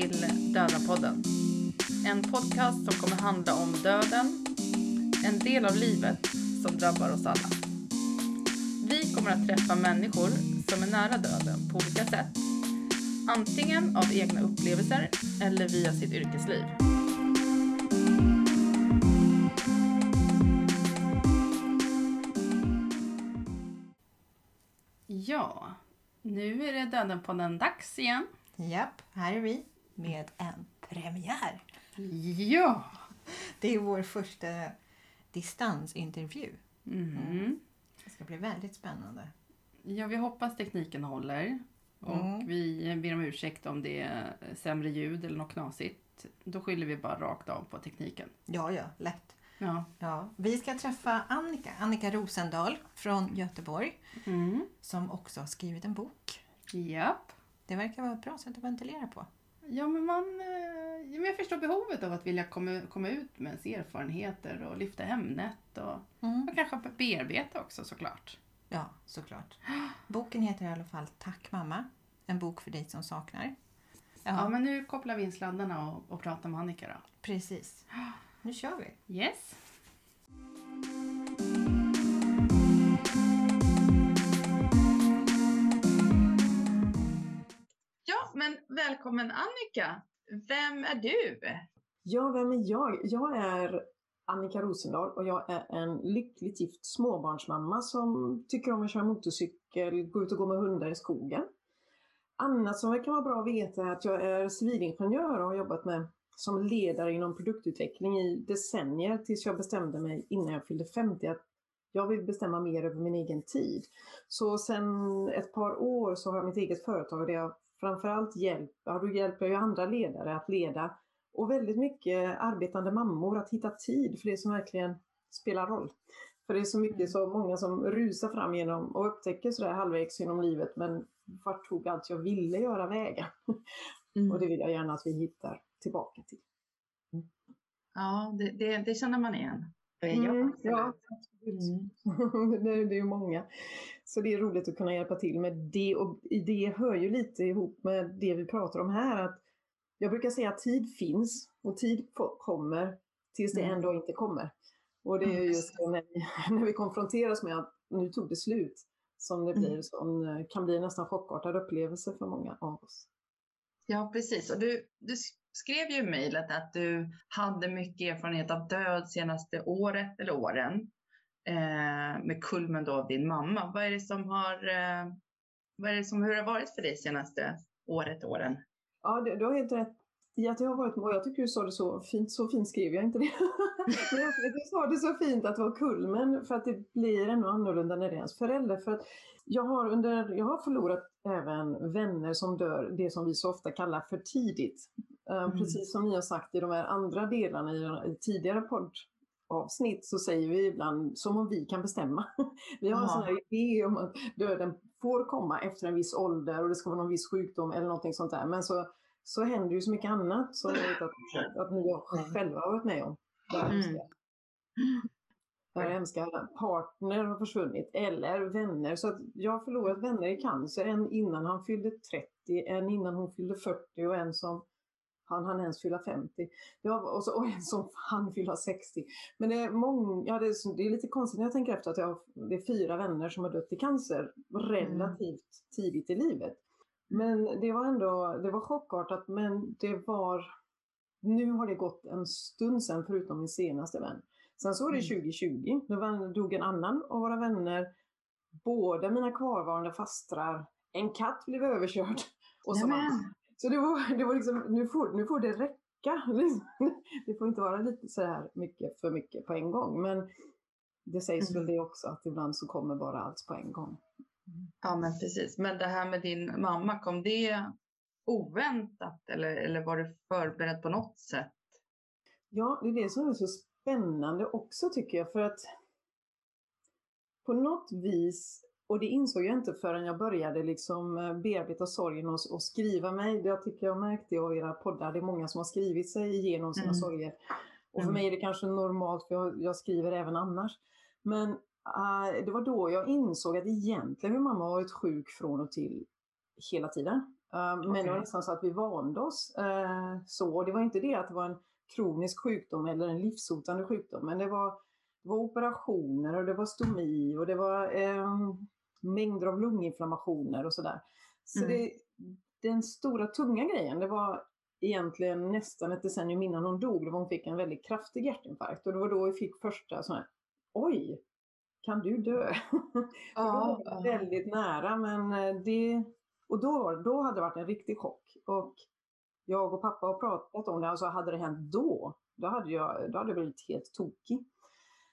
till Döda-podden. En podcast som kommer handla om döden, en del av livet som drabbar oss alla. Vi kommer att träffa människor som är nära döden på olika sätt. Antingen av egna upplevelser eller via sitt yrkesliv. Ja, nu är det Döden-podden dags igen. Japp, här är vi med en premiär. Ja! Det är vår första distansintervju. Mm. Det ska bli väldigt spännande. Ja, vi hoppas tekniken håller. Och Mm. vi ber om ursäkt om det är sämre ljud eller något knasigt. Då skyller vi bara rakt av på tekniken. Ja, ja, lätt. Ja. Ja, vi ska träffa Annika, Annika Rosendahl från Göteborg Mm. som också har skrivit en bok. Japp. Det verkar vara ett bra sätt att ventilera på. Ja, men man... eh, men Jag förstår behovet av att vilja komma, komma ut med ens erfarenheter och lyfta ämnet och, Mm. och kanske bearbeta också såklart. Ja, såklart. Boken heter i alla fall Tack mamma. En bok för dig som saknar. Ja, Ja, men nu kopplar vi in sladdarna och, och pratar med Annika då. precis. Nu kör vi. Yes. Men välkommen Annika. Vem är du? Ja, vem är jag? Jag är Annika Rosendahl och jag är en lyckligt gift småbarnsmamma som tycker om att köra motorcykel, gå ut och gå med hundar i skogen. Annat som kan vara bra att veta är att jag är civilingenjör och har jobbat med som ledare inom produktutveckling i decennier tills jag bestämde mig innan jag fyllde 50 att jag vill bestämma mer över min egen tid. Så sen ett par år så har jag mitt eget företag där jag framförallt hjälper, ja, då hjälper jag ju andra ledare att leda och väldigt mycket arbetande mammor att hitta tid för det som verkligen spelar roll. För det är så mycket så många som rusar fram genom och upptäcker sådär halvvägs genom livet men vart tog allt jag ville göra vägen? Och det vill jag gärna att vi hittar tillbaka till. Ja, det, det, det känner man igen. Mm, ja, Mm. det, det är ju många. Så det är roligt att kunna hjälpa till med det och det hör ju lite ihop med det vi pratar om här. Att jag brukar säga att tid finns och tid kommer tills det Mm. en dag inte kommer. Och det är ju just när vi, när vi konfronteras med att nu tog det slut som det blir, Mm. som eh, kan bli en nästan chockartad upplevelse för många av oss. Ja, precis. Och du, du skrev ju i mejlet att du hade mycket erfarenhet av död senaste året eller åren. Eh, med kulmen då av din mamma. Vad är det som har, eh, vad är det som, hur har det varit för dig senaste året, åren? Ja, det, du har helt rätt i att jag har varit och jag tycker du sa det så fint, så fint skrev jag inte det. Du sa det så fint att det var kulmen för att det blir ännu annorlunda när det är ens förälder. För att jag har, under, jag har förlorat även vänner som dör, det som vi så ofta kallar för tidigt. Eh, Mm. Precis som ni har sagt i de här andra delarna i, i tidigare poddavsnitt så säger vi ibland som om vi kan bestämma. Vi har en sån här idé om att döden får komma efter en viss ålder och det ska vara någon viss sjukdom eller någonting sånt där. Men så, så händer ju så mycket annat som att, att ni själva har varit med om. Mm. hemska. Hemska partner har försvunnit eller vänner. Så att jag har förlorat vänner i cancer. En innan han fyllde 30, en innan hon fyllde 40 och en som han han ens fylla 50. Ja, och, så, och en som han fylla 60. Men det är, många, ja, det, är, det är lite konstigt när jag tänker efter att jag det är fyra vänner som har dött i cancer relativt tidigt i livet. Men det var ändå, det var chockartat men det var, nu har det gått en stund sedan förutom min senaste vän. Sen så var det Mm. 2020, då var- dog en annan av våra vänner, båda mina kvarvarande fastrar, en katt blev överkörd och så Nämen. Så det var, det var liksom, nu får, nu får det räcka. Det får inte vara lite så här mycket för mycket på en gång. Men det sägs Mm. väl det också att ibland så kommer bara allt på en gång. Ja, men precis. Men det här med din mamma, kom det oväntat eller, eller var du förberedd på något sätt? Ja, det är det som är så spännande också tycker jag. För att på något vis, och det insåg jag inte förrän jag började liksom eh, bearbeta sorgen och, och skriva mig. Jag tycker jag märkte av era poddar, det är många som har skrivit sig igenom sina Mm. sorger. Och för Mm. mig är det kanske normalt, för jag, jag skriver även annars. Men eh, det var då jag insåg att egentligen min mamma har varit sjuk från och till hela tiden. Eh, Men det var nästan så att vi vande oss. eh, Så det var inte det att det var en kronisk sjukdom eller en livshotande sjukdom. Men det var, det var operationer och det var stomi och det var eh, mängder av lunginflammationer och sådär. Så Mm. det, den stora tunga grejen, det var egentligen nästan ett decennium innan hon dog. Då hon fick en väldigt kraftig hjärtinfarkt. Och det var då vi fick första sån här, oj, kan du dö? Ja, det var väldigt nära men eh, det... Och då, då hade det varit en riktig chock. Och jag och pappa har pratat om det, alltså hade det hänt då, då hade jag, då hade jag blivit helt tokig.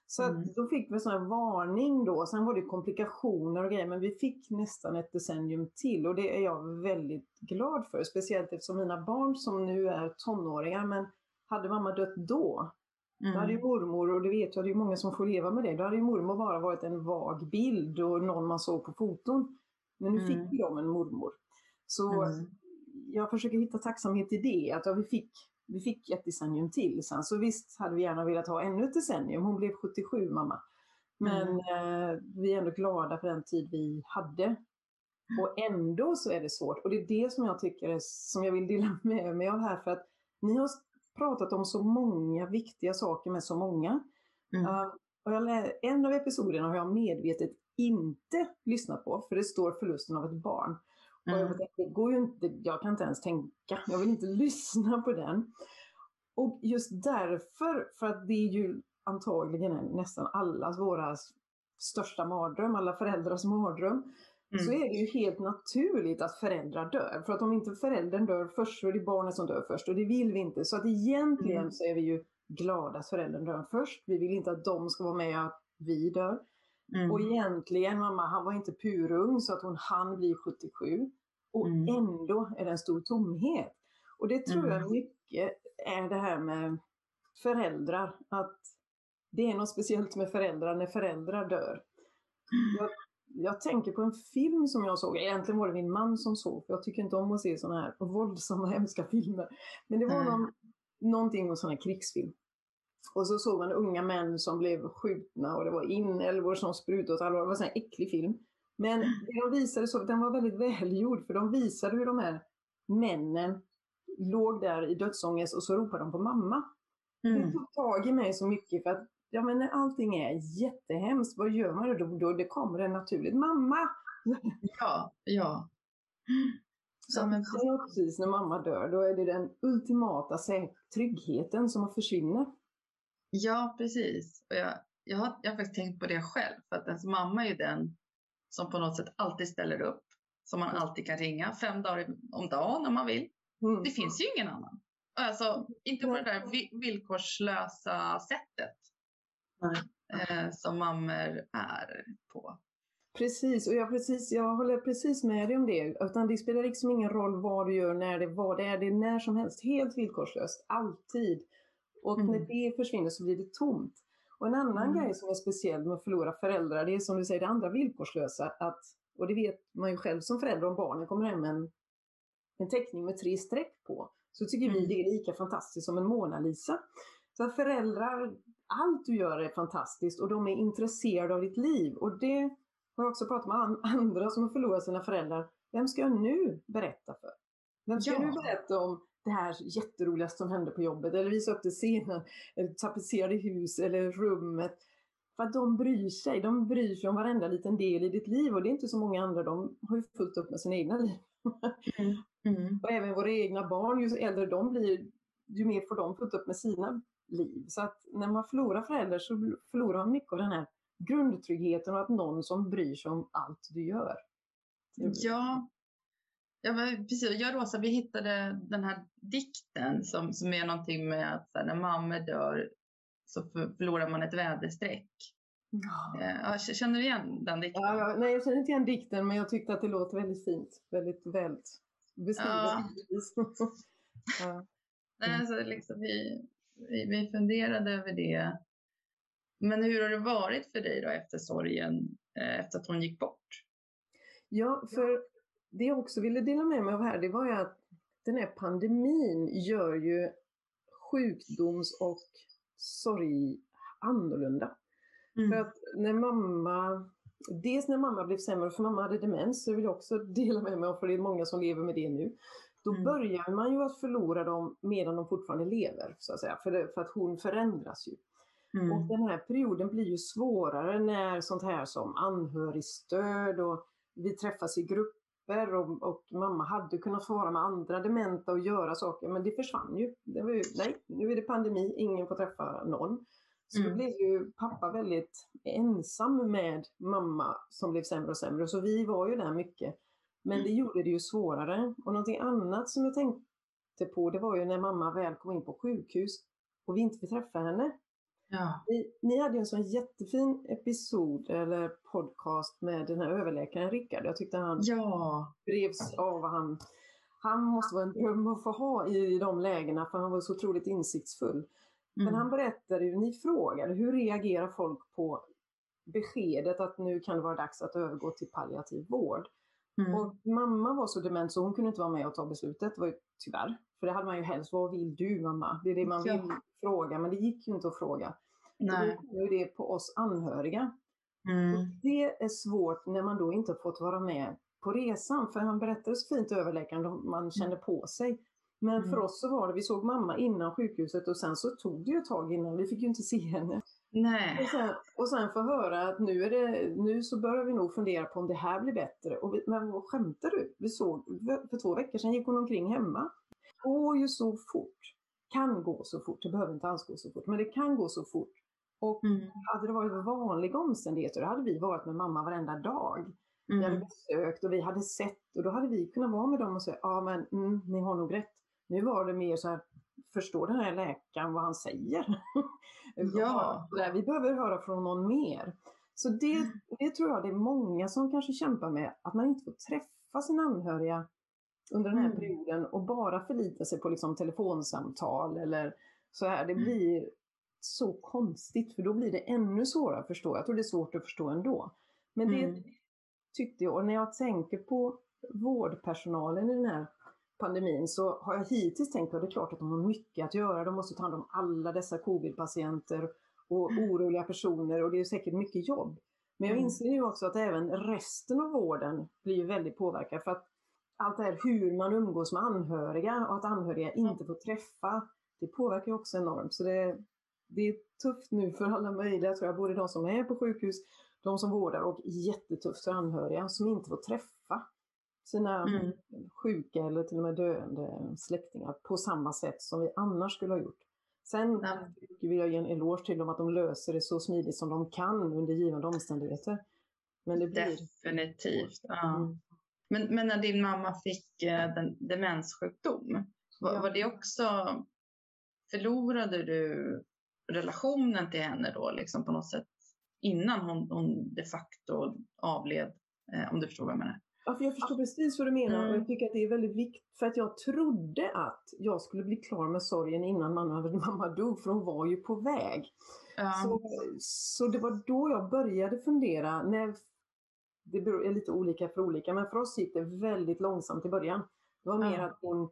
Så Mm. då fick vi sån här varning då, sen var det komplikationer och grejer, men vi fick nästan ett decennium till och det är jag väldigt glad för. Speciellt eftersom mina barn som nu är tonåringar, men hade mamma dött då, då hade ju Mm. mormor, och det vet jag, det är många som får leva med det, då hade ju mormor bara varit en vag bild och någon man såg på foton. Men nu Mm. fick ju de en mormor. Så Mm. jag försöker hitta tacksamhet i det, att ja, vi, fick, vi fick ett decennium till sen. Så visst hade vi gärna velat ha ännu ett decennium. Hon blev 77 mamma. Men eh, vi är ändå glada för den tid vi hade. Och ändå så är det svårt. Och det är det som jag tycker är, som jag vill dela med mig av här. För att ni har pratat om så många viktiga saker med så många. Mm. Uh, och jag en av episoderna har jag medvetet inte lyssnat på, för det står förlusten av ett barn. Och jag, Mm. tänkte, det går ju inte, jag kan inte ens tänka, jag vill inte lyssna på den. Och just därför, för att det är ju antagligen en- nästan allas våra största mardröm, alla föräldrars mardröm, så Mm. är det ju helt naturligt att föräldrar dör. För att om inte föräldern dör först så är det barnet som dör först och det vill vi inte. Så att egentligen Mm. så är vi ju glada att föräldern dör först. Vi vill inte att de ska vara med att vi dör. Mm. Och egentligen, mamma, han var inte purung så att hon hann bli 77. Och Mm. ändå är det en stor tomhet. Och det tror jag Mm. mycket är det här med föräldrar. Att det är något speciellt med föräldrar när föräldrar dör. Jag, jag tänker på en film som jag såg, egentligen var det min man som såg, för jag tycker inte om att se sådana här våldsamma, hemska filmer. Men det var Mm. någon, någonting med sån här krigsfilm. Och så såg man unga män som blev skjutna och det var inälvor som sprutade åt alla. Det var en sån här äcklig film. Men det de visade så, den var väldigt välgjord för de visade hur de här männen låg där i dödsångest och så ropade de på mamma. Det Mm. tog tag i mig så mycket för att ja, men när allting är jättehemskt, vad gör man då? då det kommer det naturligt. Mamma! Ja, ja. Så Ja, men det är precis när mamma dör, då är det den ultimata tryggheten som försvinner. Ja, precis. Och jag, jag, har, jag har faktiskt tänkt på det själv. För att ens mamma är ju den som på något sätt alltid ställer upp. Som man alltid kan ringa fem dagar om dagen om man vill. Mm. Det finns ju ingen annan. Alltså, inte på det där vi- villkorslösa sättet. Eh, som mammor är på. Precis, och jag, precis, jag håller precis med dig om det. Utan det spelar liksom ingen roll vad du gör, när det, vad det är. Det är när som helst, helt villkorslöst, alltid. Och Mm. när det försvinner så blir det tomt. Och en annan Mm. grej som är speciell med att förlora föräldrar, det är som du säger, det andra villkorslösa. Att, och det vet man ju själv som förälder, om barnen kommer hem med en, en teckning med tre streck på, så tycker vi Mm. det är lika fantastiskt som en Mona Lisa. Så att föräldrar, allt du gör är fantastiskt och de är intresserade av ditt liv. Och det har jag också pratat med an- andra som har förlorat sina föräldrar. Vem ska jag nu berätta för? Vem ska Ja. jag nu berätta om det här jätteroligaste som hände på jobbet? Eller visa upp det scenen, eller tapetserade hus eller rummet. För att de bryr sig. De bryr sig om varenda liten del i ditt liv och det är inte så många andra. De har ju fullt upp med sina egna liv. Mm. Och även våra egna barn, ju äldre de blir, ju mer får de fullt upp med sina liv. Så att när man förlorar föräldrar så förlorar man mycket av den här grundtryggheten och att någon som bryr sig om allt du gör. Ja. Ja, men precis. Jag och Rosa, vi hittade den här dikten som, som är någonting med att här, när mammor dör så för, förlorar man ett väderstreck. Ja. Eh, känner du igen den dikten? Ja, nej, jag känner inte igen dikten men jag tyckte att det låter väldigt fint. Väldigt väl beskrivet. Ja. ja. Nej, alltså, liksom, vi, vi, vi funderade över det. Men hur har det varit för dig då efter sorgen, eh, efter att hon gick bort? Ja, för det jag också ville dela med mig av här, det var ju att den här pandemin gör ju sjukdoms och sorg annorlunda. För att när mamma dels när mamma blev sämre, för mamma hade demens, så vill jag också dela med mig av, för det är många som lever med det nu. Då Mm. börjar man ju att förlora dem medan de fortfarande lever, så att säga, för, det, för att hon förändras ju. Mm. Och den här perioden blir ju svårare när sånt här som anhörigstöd och vi träffas i grupper och, och mamma hade kunnat få vara med andra dementa och göra saker men det försvann ju. Det ju nej, nu är det pandemi, ingen får träffa någon. Så Mm. då blev ju pappa väldigt ensam med mamma som blev sämre och sämre. Så vi var ju där mycket. Men det Mm. gjorde det ju svårare. Och någonting annat som jag tänkte på det var ju när mamma väl kom in på sjukhus och vi inte fick träffa henne. Ja. Ni, ni hade en sån jättefin episod eller podcast med den här överläkaren Rickard. Jag tyckte han ja. drevs av vad han... Han måste vara en dröm att få ha i de lägena för han var så otroligt insiktsfull. Men Mm. han berättade ju, ni frågade, hur reagerar folk på beskedet att nu kan det vara dags att övergå till palliativ vård? Mm. Och mamma var så dement så hon kunde inte vara med och ta beslutet, det var ju tyvärr. För det hade man ju helst, vad vill du mamma? Det är det man Ja. vill fråga, men det gick ju inte att fråga. Nej. Och då ju det på oss anhöriga. Mm. Det är svårt när man då inte fått vara med på resan. För han berättade så fint överläkaren, man kände på sig. Men Mm. för oss så var det, vi såg mamma innan sjukhuset och sen så tog det ju ett tag innan, vi fick ju inte se henne. Och Nej. sen, och sen få höra att nu, är det, nu så börjar vi nog fundera på om det här blir bättre. Och vi, men vad skämtar du? Vi såg, för två veckor sedan gick hon omkring hemma. Det går ju så fort. Kan gå så fort, det behöver inte alls gå så fort, men det kan gå så fort. Och Mm. hade det varit vanliga omständigheter, då hade vi varit med mamma varenda dag. Vi hade Mm. besökt och vi hade sett och då hade vi kunnat vara med dem och säga, ja men mm, ni har nog rätt. Nu var det mer så här, förstår den här läkaren vad han säger? Ja. Där, Vi behöver höra från någon mer. Så det, det tror jag det är många som kanske kämpar med, att man inte får träffa sina anhöriga under den här Mm. perioden och bara förlita sig på liksom telefonsamtal eller så här. Det Mm. blir så konstigt för då blir det ännu svårare att förstå. Jag tror det är svårt att förstå ändå. Men det Mm. tyckte jag, och när jag tänker på vårdpersonalen i den här pandemin så har jag hittills tänkt att det är klart att de har mycket att göra. De måste ta hand om alla dessa covid-patienter och oroliga personer och det är säkert mycket jobb. Men jag Mm. inser ju också att även resten av vården blir väldigt påverkad för att allt det här hur man umgås med anhöriga och att anhöriga inte får träffa, det påverkar också enormt. Så det, det är tufft nu för alla möjliga, tror jag, både de som är på sjukhus, de som vårdar och jättetufft för anhöriga som inte får träffa sina Mm. sjuka eller till och med döende släktingar på samma sätt som vi annars skulle ha gjort. Sen Ja. vill jag ge en eloge till dem att de löser det så smidigt som de kan under givande omständigheter. Men det blir... Definitivt. Ja. Mm. Men, men när din mamma fick eh, den, demenssjukdom, var, Ja. var det också, förlorade du relationen till henne då liksom på något sätt innan hon, hon de facto avled? Eh, om du förstår vad jag menar. Ja, för jag förstår precis vad du menar och Mm. jag tycker att det är väldigt viktigt för att jag trodde att jag skulle bli klar med sorgen innan mamma, mamma dog för hon var ju på väg. Ja. Så, så det var då jag började fundera. När, det är lite olika för olika, men för oss gick det väldigt långsamt i början. Det var mer att hon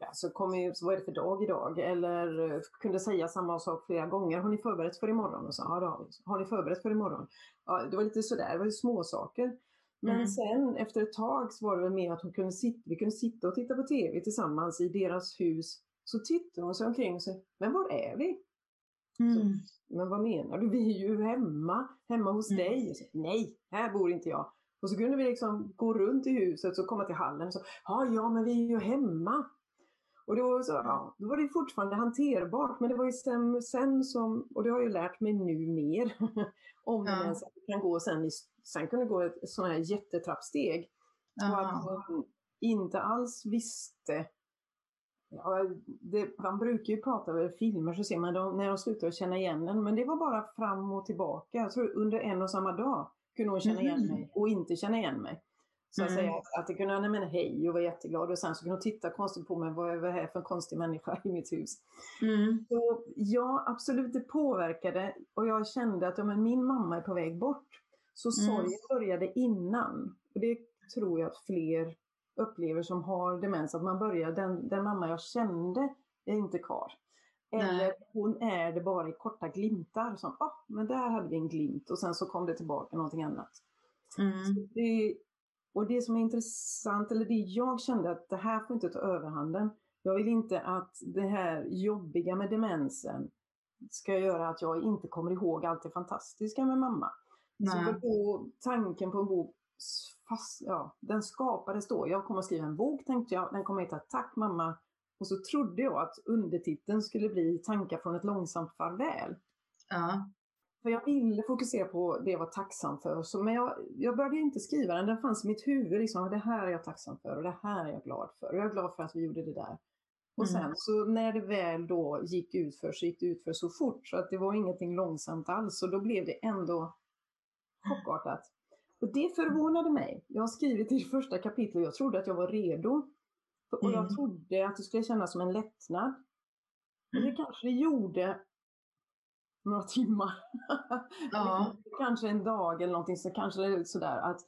ja, så kom ju, så vad är det för dag idag? Eller eh, kunde säga samma sak flera gånger. Har ni förberett för imorgon? Och så, ja, det har, vi. har ni förberett för imorgon? Ja, det var lite sådär, det var ju små saker. Men Mm. sen efter ett tag så var det väl mer att hon kunde sitta, vi kunde sitta och titta på TV tillsammans i deras hus. Så tittade hon sig omkring och sa, men var är vi? Mm. Men vad menar du? Vi är ju hemma, hemma hos Mm. dig. Så, Nej, här bor inte jag. Och så kunde vi liksom gå runt i huset och komma till hallen och så, ja, ja, men vi är ju hemma. Och då, så, ja, då var det fortfarande hanterbart, men det var ju sen, sen som, och det har jag lärt mig nu mer, om Ja. det kan gå sen, i, sen kunde gå ett sådant här jättetrappsteg. Och Jaha. att hon inte alls visste Ja, det, man brukar ju prata över filmer så ser man de, när de slutar att känna igen en. Men det var bara fram och tillbaka. Jag tror under en och samma dag kunde hon känna igen Mhm. mig och inte känna igen mig. Så att Mm. säga att det kunde, men hej och var jätteglad och sen så kunde hon titta konstigt på mig, vad är det här för en konstig människa i mitt hus? Mm. Så ja, absolut det påverkade och jag kände att ja, men min mamma är på väg bort. Så Mm. sorgen började innan. Och det tror jag att fler upplever som har demens, att man börjar, den, den mamma jag kände är inte kvar. Eller Nej. hon är det bara i korta glimtar. Som, ah, men där hade vi en glimt och sen så kom det tillbaka någonting annat. Mm. Det, och det som är intressant, eller det jag kände att det här får inte ta överhanden. Jag vill inte att det här jobbiga med demensen ska göra att jag inte kommer ihåg allt det fantastiska med mamma. Nej. Så då, tanken på en bok, fast, ja, den skapades då. Jag kommer att skriva en bok tänkte jag, den kommer att heta Tack mamma. Och så trodde jag att undertiteln skulle bli Tankar från ett långsamt farväl. Ja. För jag ville fokusera på det jag var tacksam för. Så, men jag, jag började inte skriva den, den fanns i mitt huvud. Liksom, det här är jag tacksam för och det här är jag glad för. Och jag är glad för att vi gjorde det där. Och Mm. sen så när det väl då gick ut för så gick det ut för så fort. Så att det var ingenting långsamt alls. Och då blev det ändå chockartat. Och det förvånade mig. Jag har skrivit i första kapitlet och jag trodde att jag var redo. Och Mm. jag trodde att det skulle kännas som en lättnad. Och Mm. det kanske det gjorde några timmar. Ja. kanske en dag eller någonting så kanske det är sådär att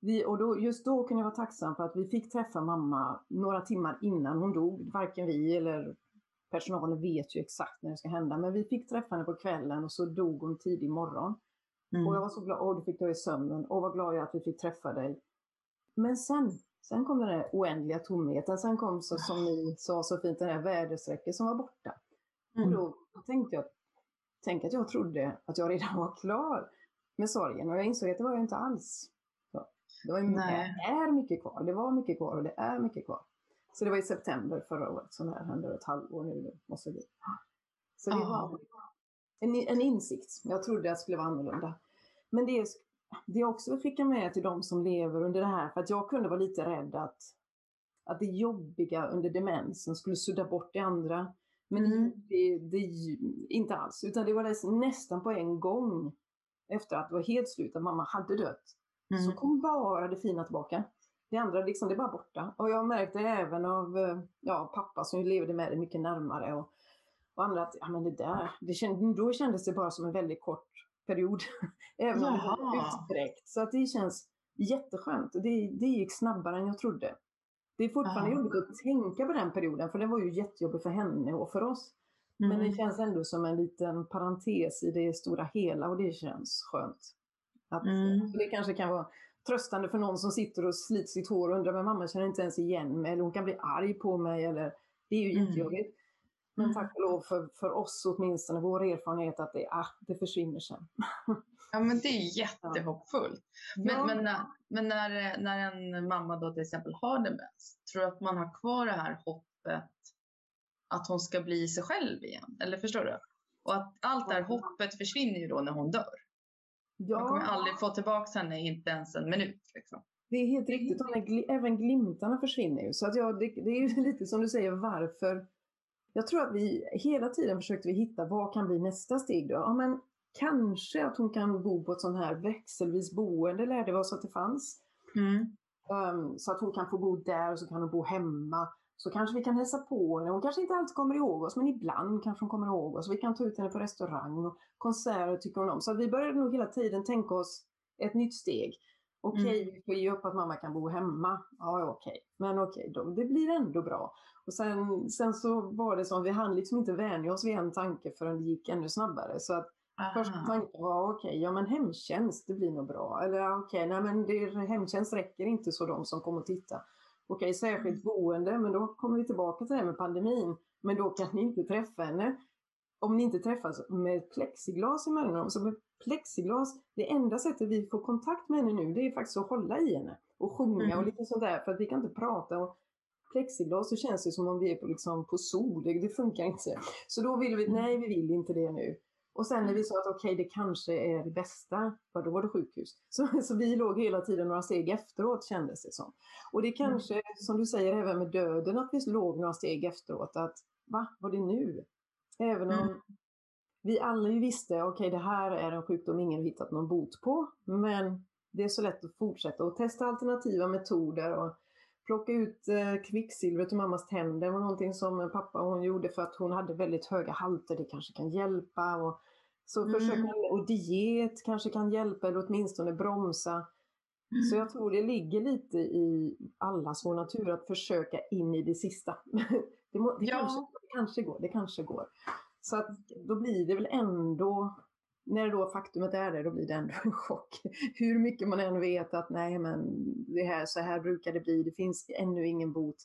vi, och då, just då kunde jag vara tacksam för att vi fick träffa mamma några timmar innan hon dog. Varken vi eller personalen vet ju exakt när det ska hända, men vi fick träffa henne på kvällen och så dog hon tidig morgon. Mm. Och jag var så glad, åh du fick dö i sömnen, åh vad glad jag är att vi fick träffa dig. Men sen, sen kom den där oändliga tomheten, sen kom så, som ni sa så fint, den här väderstrecket som var borta. Och Mm. då tänkte jag, tänk att jag trodde att jag redan var klar med sorgen och jag insåg att det var jag inte alls. Så, det, var, det är mycket kvar, det var mycket kvar och det är mycket kvar. Så det var i september förra året som det här hände, ett halvår nu måste det bli. Så det var en, en insikt, jag trodde att det skulle vara annorlunda. Men det, är- det jag också vill skicka med till de som lever under det här, för att jag kunde vara lite rädd att, att det jobbiga under demensen skulle sudda bort det andra. Men Mm. det, det, inte alls, utan det var näs- nästan på en gång efter att det var helt slut, att mamma hade dött. Så Mm. kom bara det fina tillbaka. Det andra liksom, det är bara borta. Och jag märkte även av eh, ja, pappa som levde med det mycket närmare och, och andra att ja, men det där, det känd, då kändes det bara som en väldigt kort period. även om det var utsträckt. Så att det känns jätteskönt. Och Det, det gick snabbare än jag trodde. Det är fortfarande Ja. jobbigt att tänka på den perioden, för den var ju jättejobbig för henne och för oss. Men det Mm. känns ändå som en liten parentes i det stora hela och det känns skönt. Att, Mm. Det kanske kan vara tröstande för någon som sitter och sliter sitt hår och undrar men mamma känner inte ens igen mig eller hon kan bli arg på mig eller det är ju Mm. jättejobbigt. Men Mm. tack och lov för, för oss åtminstone, vår erfarenhet att det, ah, det försvinner sen. Ja, men det är jättehoppfullt. Men, Ja. men, när, men när, när en mamma då till exempel har demens, tror du att man har kvar det här hoppet att hon ska bli sig själv igen? Eller förstår du? Och att allt det här hoppet försvinner ju då när hon dör. Man kommer ja, aldrig få tillbaka henne, inte ens en minut. Liksom. det är helt riktigt. Gli- även glimtarna försvinner ju. Så att ja, det, det är ju lite som du säger, varför? Jag tror att vi hela tiden försökte vi hitta vad kan bli nästa steg då? Ja, men kanske att hon kan bo på ett sånt här växelvis boende lärde vi oss att det fanns. Mm. Um, så att hon kan få bo där och så kan hon bo hemma. Så kanske vi kan hälsa på henne. Hon kanske inte alltid kommer ihåg oss, men ibland kanske hon kommer ihåg oss. Vi kan ta ut henne på restaurang och konserter tycker hon om. Så vi började nog hela tiden tänka oss ett nytt steg. Okej, Mm. vi får ge upp att mamma kan bo hemma. Ja, okej. Men okej, då, det blir ändå bra. Och sen, sen så var det som, vi hann liksom inte vänja oss vid en tanke förrän det gick ännu snabbare. Så att Aha. tanken var okej, ja men hemtjänst, det blir nog bra. Eller okej, nej men det, hemtjänst räcker inte så de som kommer och titta. Okej, särskilt boende, men då kommer vi tillbaka till det här med pandemin. Men då kan ni inte träffa henne. Om ni inte träffas med plexiglas emellan dem. Så med plexiglas, det enda sättet vi får kontakt med henne nu, det är faktiskt att hålla i henne. Och sjunga och Mm. lite sånt där, för att vi kan inte prata. Och plexiglas så känns det som om vi är på, liksom, på sol, det, det funkar inte. Så då vill vi, nej vi vill inte det nu. Och sen när vi sa att okej, det kanske är det bästa, ja, då var det sjukhus. Så, så vi låg hela tiden några steg efteråt kändes det som. Och det kanske, som du säger, även med döden, att vi låg några steg efteråt. Att va, var det nu? Även om Mm. vi alla ju visste, okej det här är en sjukdom ingen hittat någon bot på. Men det är så lätt att fortsätta och testa alternativa metoder. och Plocka ut eh, kvicksilvret ur mammas tänder var någonting som pappa och hon gjorde för att hon hade väldigt höga halter. Det kanske kan hjälpa. Och, så Mm. försöka, och diet kanske kan hjälpa eller åtminstone bromsa. Så jag tror det ligger lite i allas vår natur att försöka in i det sista. Det, må, det, Ja. kanske, det kanske går, det kanske går. Så att då blir det väl ändå när då faktumet är det, då blir det ändå en chock. Hur mycket man än vet att nej men det här, så här brukar det bli, det finns ännu ingen bot.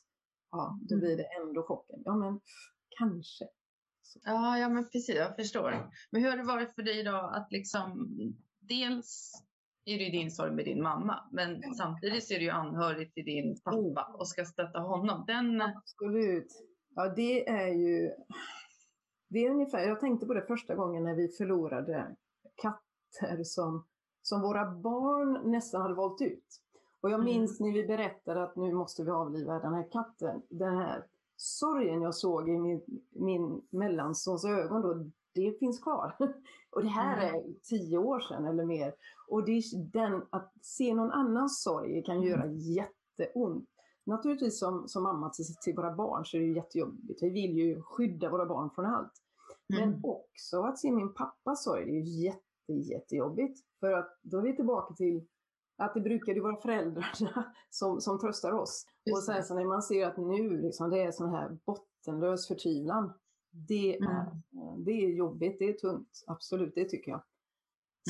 Ja, då Mm. blir det ändå chocken. Ja men kanske. Så. Ja, ja, men precis. Jag förstår. Men hur har det varit för dig då att liksom dels är det ju din sorg med din mamma, men samtidigt så är det ju anhörig till din pappa och ska stötta honom. Den, Absolut. Ja, det är ju... Det är ungefär, jag tänkte på det första gången när vi förlorade katter som, som våra barn nästan hade valt ut. Och jag Mm. minns när vi berättade att nu måste vi avliva den här katten. Den här sorgen jag såg i min, min mellansons ögon då, det finns kvar. Och det här Mm. är tio år sedan eller mer. Och det, är den, att se någon annans sorg kan göra jätteont. Naturligtvis som, som mamma till, till våra barn så är det ju jättejobbigt. Vi vill ju skydda våra barn från allt. Men Mm. också att se min pappas sorg, det är ju jätte, jättejobbigt. För att då är vi tillbaka till att det brukade vara föräldrarna som, som tröstar oss. Just och sen så när man ser att nu liksom, det är sån här bottenlös förtvivlan. Det är, Mm. det är jobbigt, det är tungt. Absolut, det tycker jag.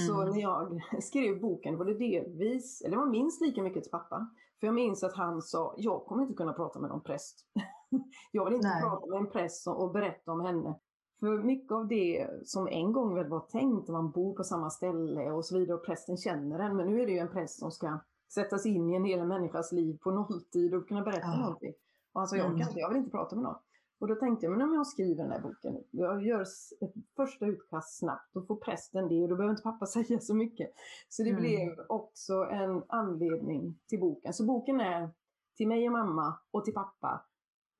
Så Mm. när jag skrev boken var det delvis, eller det var minst lika mycket till pappa. För jag minns att han sa, jag kommer inte kunna prata med någon präst. jag vill inte Nej. prata med en präst och berätta om henne. För mycket av det som en gång väl var tänkt, man bor på samma ställe och så vidare och prästen känner en. Men nu är det ju en präst som ska sätta sig in i en hel människas liv på nolltid och kunna berätta Ja. någonting. Och han sa, jag, Mm. kan inte, jag vill inte prata med någon. Och då tänkte jag, men om jag skriver den här boken, jag gör ett första utkast snabbt, då får prästen det och då behöver inte pappa säga så mycket. Så det Mm. blev också en anledning till boken. Så boken är till mig och mamma och till pappa.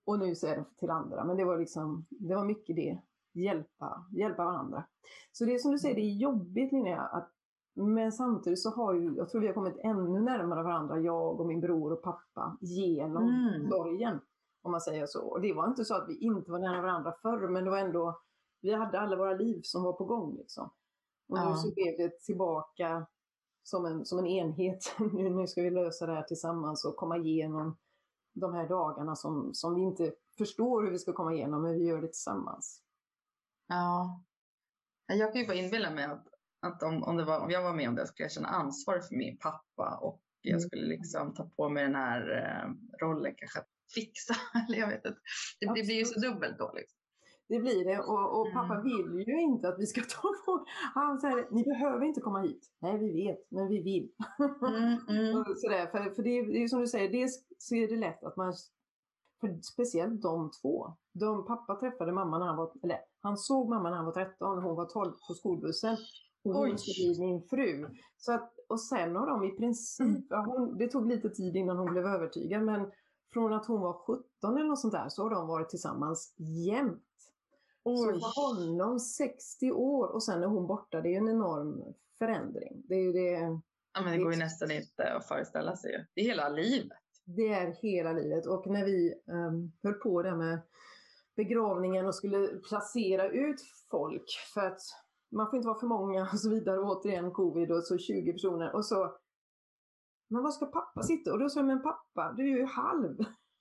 Och nu så är den till andra. Men det var liksom, det var mycket det. Hjälpa, hjälpa varandra. Så det är som du säger, det är jobbigt Linnea, att men samtidigt så har ju, jag tror vi har kommit ännu närmare varandra, jag och min bror och pappa, genom Mm. sorgen. Om man säger så. Och det var inte så att vi inte var nära varandra förr, men det var ändå, vi hade alla våra liv som var på gång liksom. Och nu Ja. så blev det tillbaka som en, som en enhet. nu, nu ska vi lösa det här tillsammans och komma igenom de här dagarna som, som vi inte förstår hur vi ska komma igenom, men vi gör det tillsammans. Ja. Jag kan ju bara inbilla mig att, att om, om, det var, om jag var med om det skulle jag känna ansvar för min pappa och jag Mm. skulle liksom ta på mig den här eh, rollen kanske att fixa. Eller jag vet inte. Det, det blir ju så dubbelt då. Liksom. Det blir det och, och pappa Mm. vill ju inte att vi ska ta på... Han säger, ni behöver inte komma hit. Nej, vi vet, men vi vill. Mm, mm. Sådär, för för det, är- det är som du säger, dels så är det lätt att man, för speciellt de två. De, pappa träffade mamma när han var, eller han såg mamma när han var 13, hon var 12 på skolbussen. Och hon skulle bli min fru. Så att, och sen har de i princip, ja, hon, det tog lite tid innan hon blev övertygad, men från att hon var 17 eller något sånt där så har de varit tillsammans jämt. Så Oj. för honom 60 år och sen är hon borta, det är ju en enorm förändring. Det är det, Ja, men det går ju nästan inte att föreställa sig. Det är hela livet. Det är hela livet. Och när vi um, höll på där med begravningen och skulle placera ut folk för att man får inte vara för många och så vidare. Och återigen covid och så 20 personer. Och så, men var ska pappa sitta? Och då sa jag, men pappa, du är ju halv.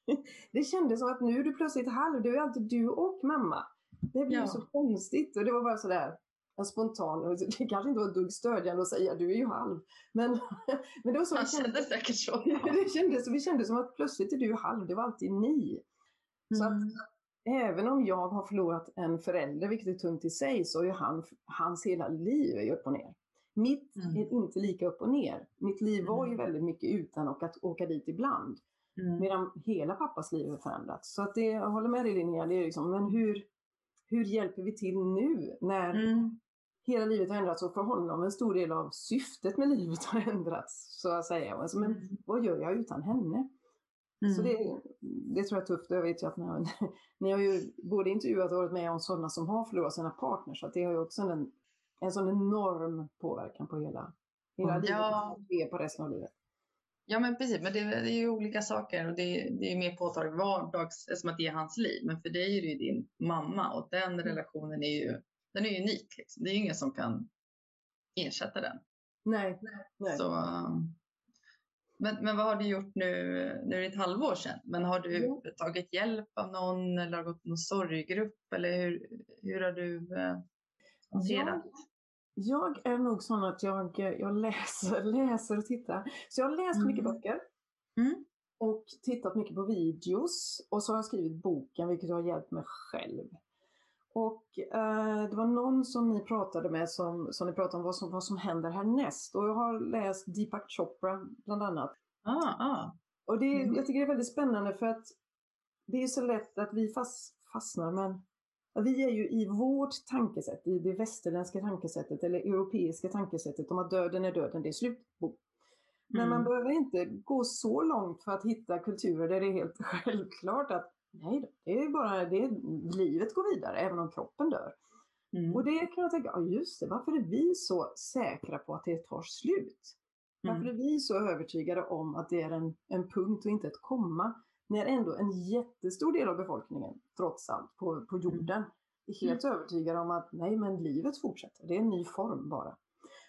Det kändes som att nu är du plötsligt halv. Det är alltid du och mamma. Det blir Ja. så konstigt. Och det var bara sådär en spontan, och det kanske inte var ett dugg stödjande att säga, du är ju halv. Men, men det var så Han kände säkert så. det kändes, vi kände som att plötsligt är du halv, det var alltid ni. Så att Mm. även om jag har förlorat en förälder, vilket är tungt i sig, så är ju han, hans hela liv är upp och ner. Mitt Mm. är inte lika upp och ner. Mitt liv var ju Mm. väldigt mycket utan och att åka dit ibland. Mm. Medan hela pappas liv har förändrats. Så att det, jag håller med dig Linnea, det är liksom, men hur, hur hjälper vi till nu när Mm. hela livet har ändrats och för honom en stor del av syftet med livet har ändrats så att säga. Alltså, men Mm. vad gör jag utan henne? Så det, det tror jag är tufft. Jag vet ju att ni har, ni har ju både intervjuat och varit med om sådana som har förlorat sina partners. Så att det har ju också en, en sån enorm påverkan på hela, hela Ja. livet. Är på resten av livet. Ja men precis, men det, det är ju olika saker och det, det är mer påtagligt vardags, som att det är hans liv. Men för dig är det ju din mamma och den relationen är ju, den är unik. Liksom. Det är ju ingen som kan ersätta den. Nej, nej. Så, um, men, men vad har du gjort nu? Nu är det ett halvår sedan, men har du Ja. tagit hjälp av någon eller har gått någon sorggrupp eller hur, hur har du eh, hanterat? Jag är nog sån att jag, jag läser, läser och tittar. Så jag har läst mycket Mm. böcker. Mm. Och tittat mycket på videos. Och så har jag skrivit boken, vilket har hjälpt mig själv. Och eh, det var någon som ni pratade med som, som ni pratade om vad som, vad som händer härnäst. Och jag har läst Deepak Chopra bland annat. Ah, ah. Och det, Mm. jag tycker det är väldigt spännande för att det är så lätt att vi fast, fastnar, men ja, vi är ju i vårt tankesätt, i det västerländska tankesättet eller europeiska tankesättet om att döden är döden, det är slut. Men Mm. man behöver inte gå så långt för att hitta kulturer där det är helt självklart att nej, det är bara det livet går vidare även om kroppen dör. Mm. Och det kan jag tänka, ja just det, varför är vi så säkra på att det tar slut? Varför Mm. är vi så övertygade om att det är en, en punkt och inte ett komma? När ändå en jättestor del av befolkningen, trots allt, på, på jorden är helt övertygade om att nej, men livet fortsätter. Det är en ny form bara.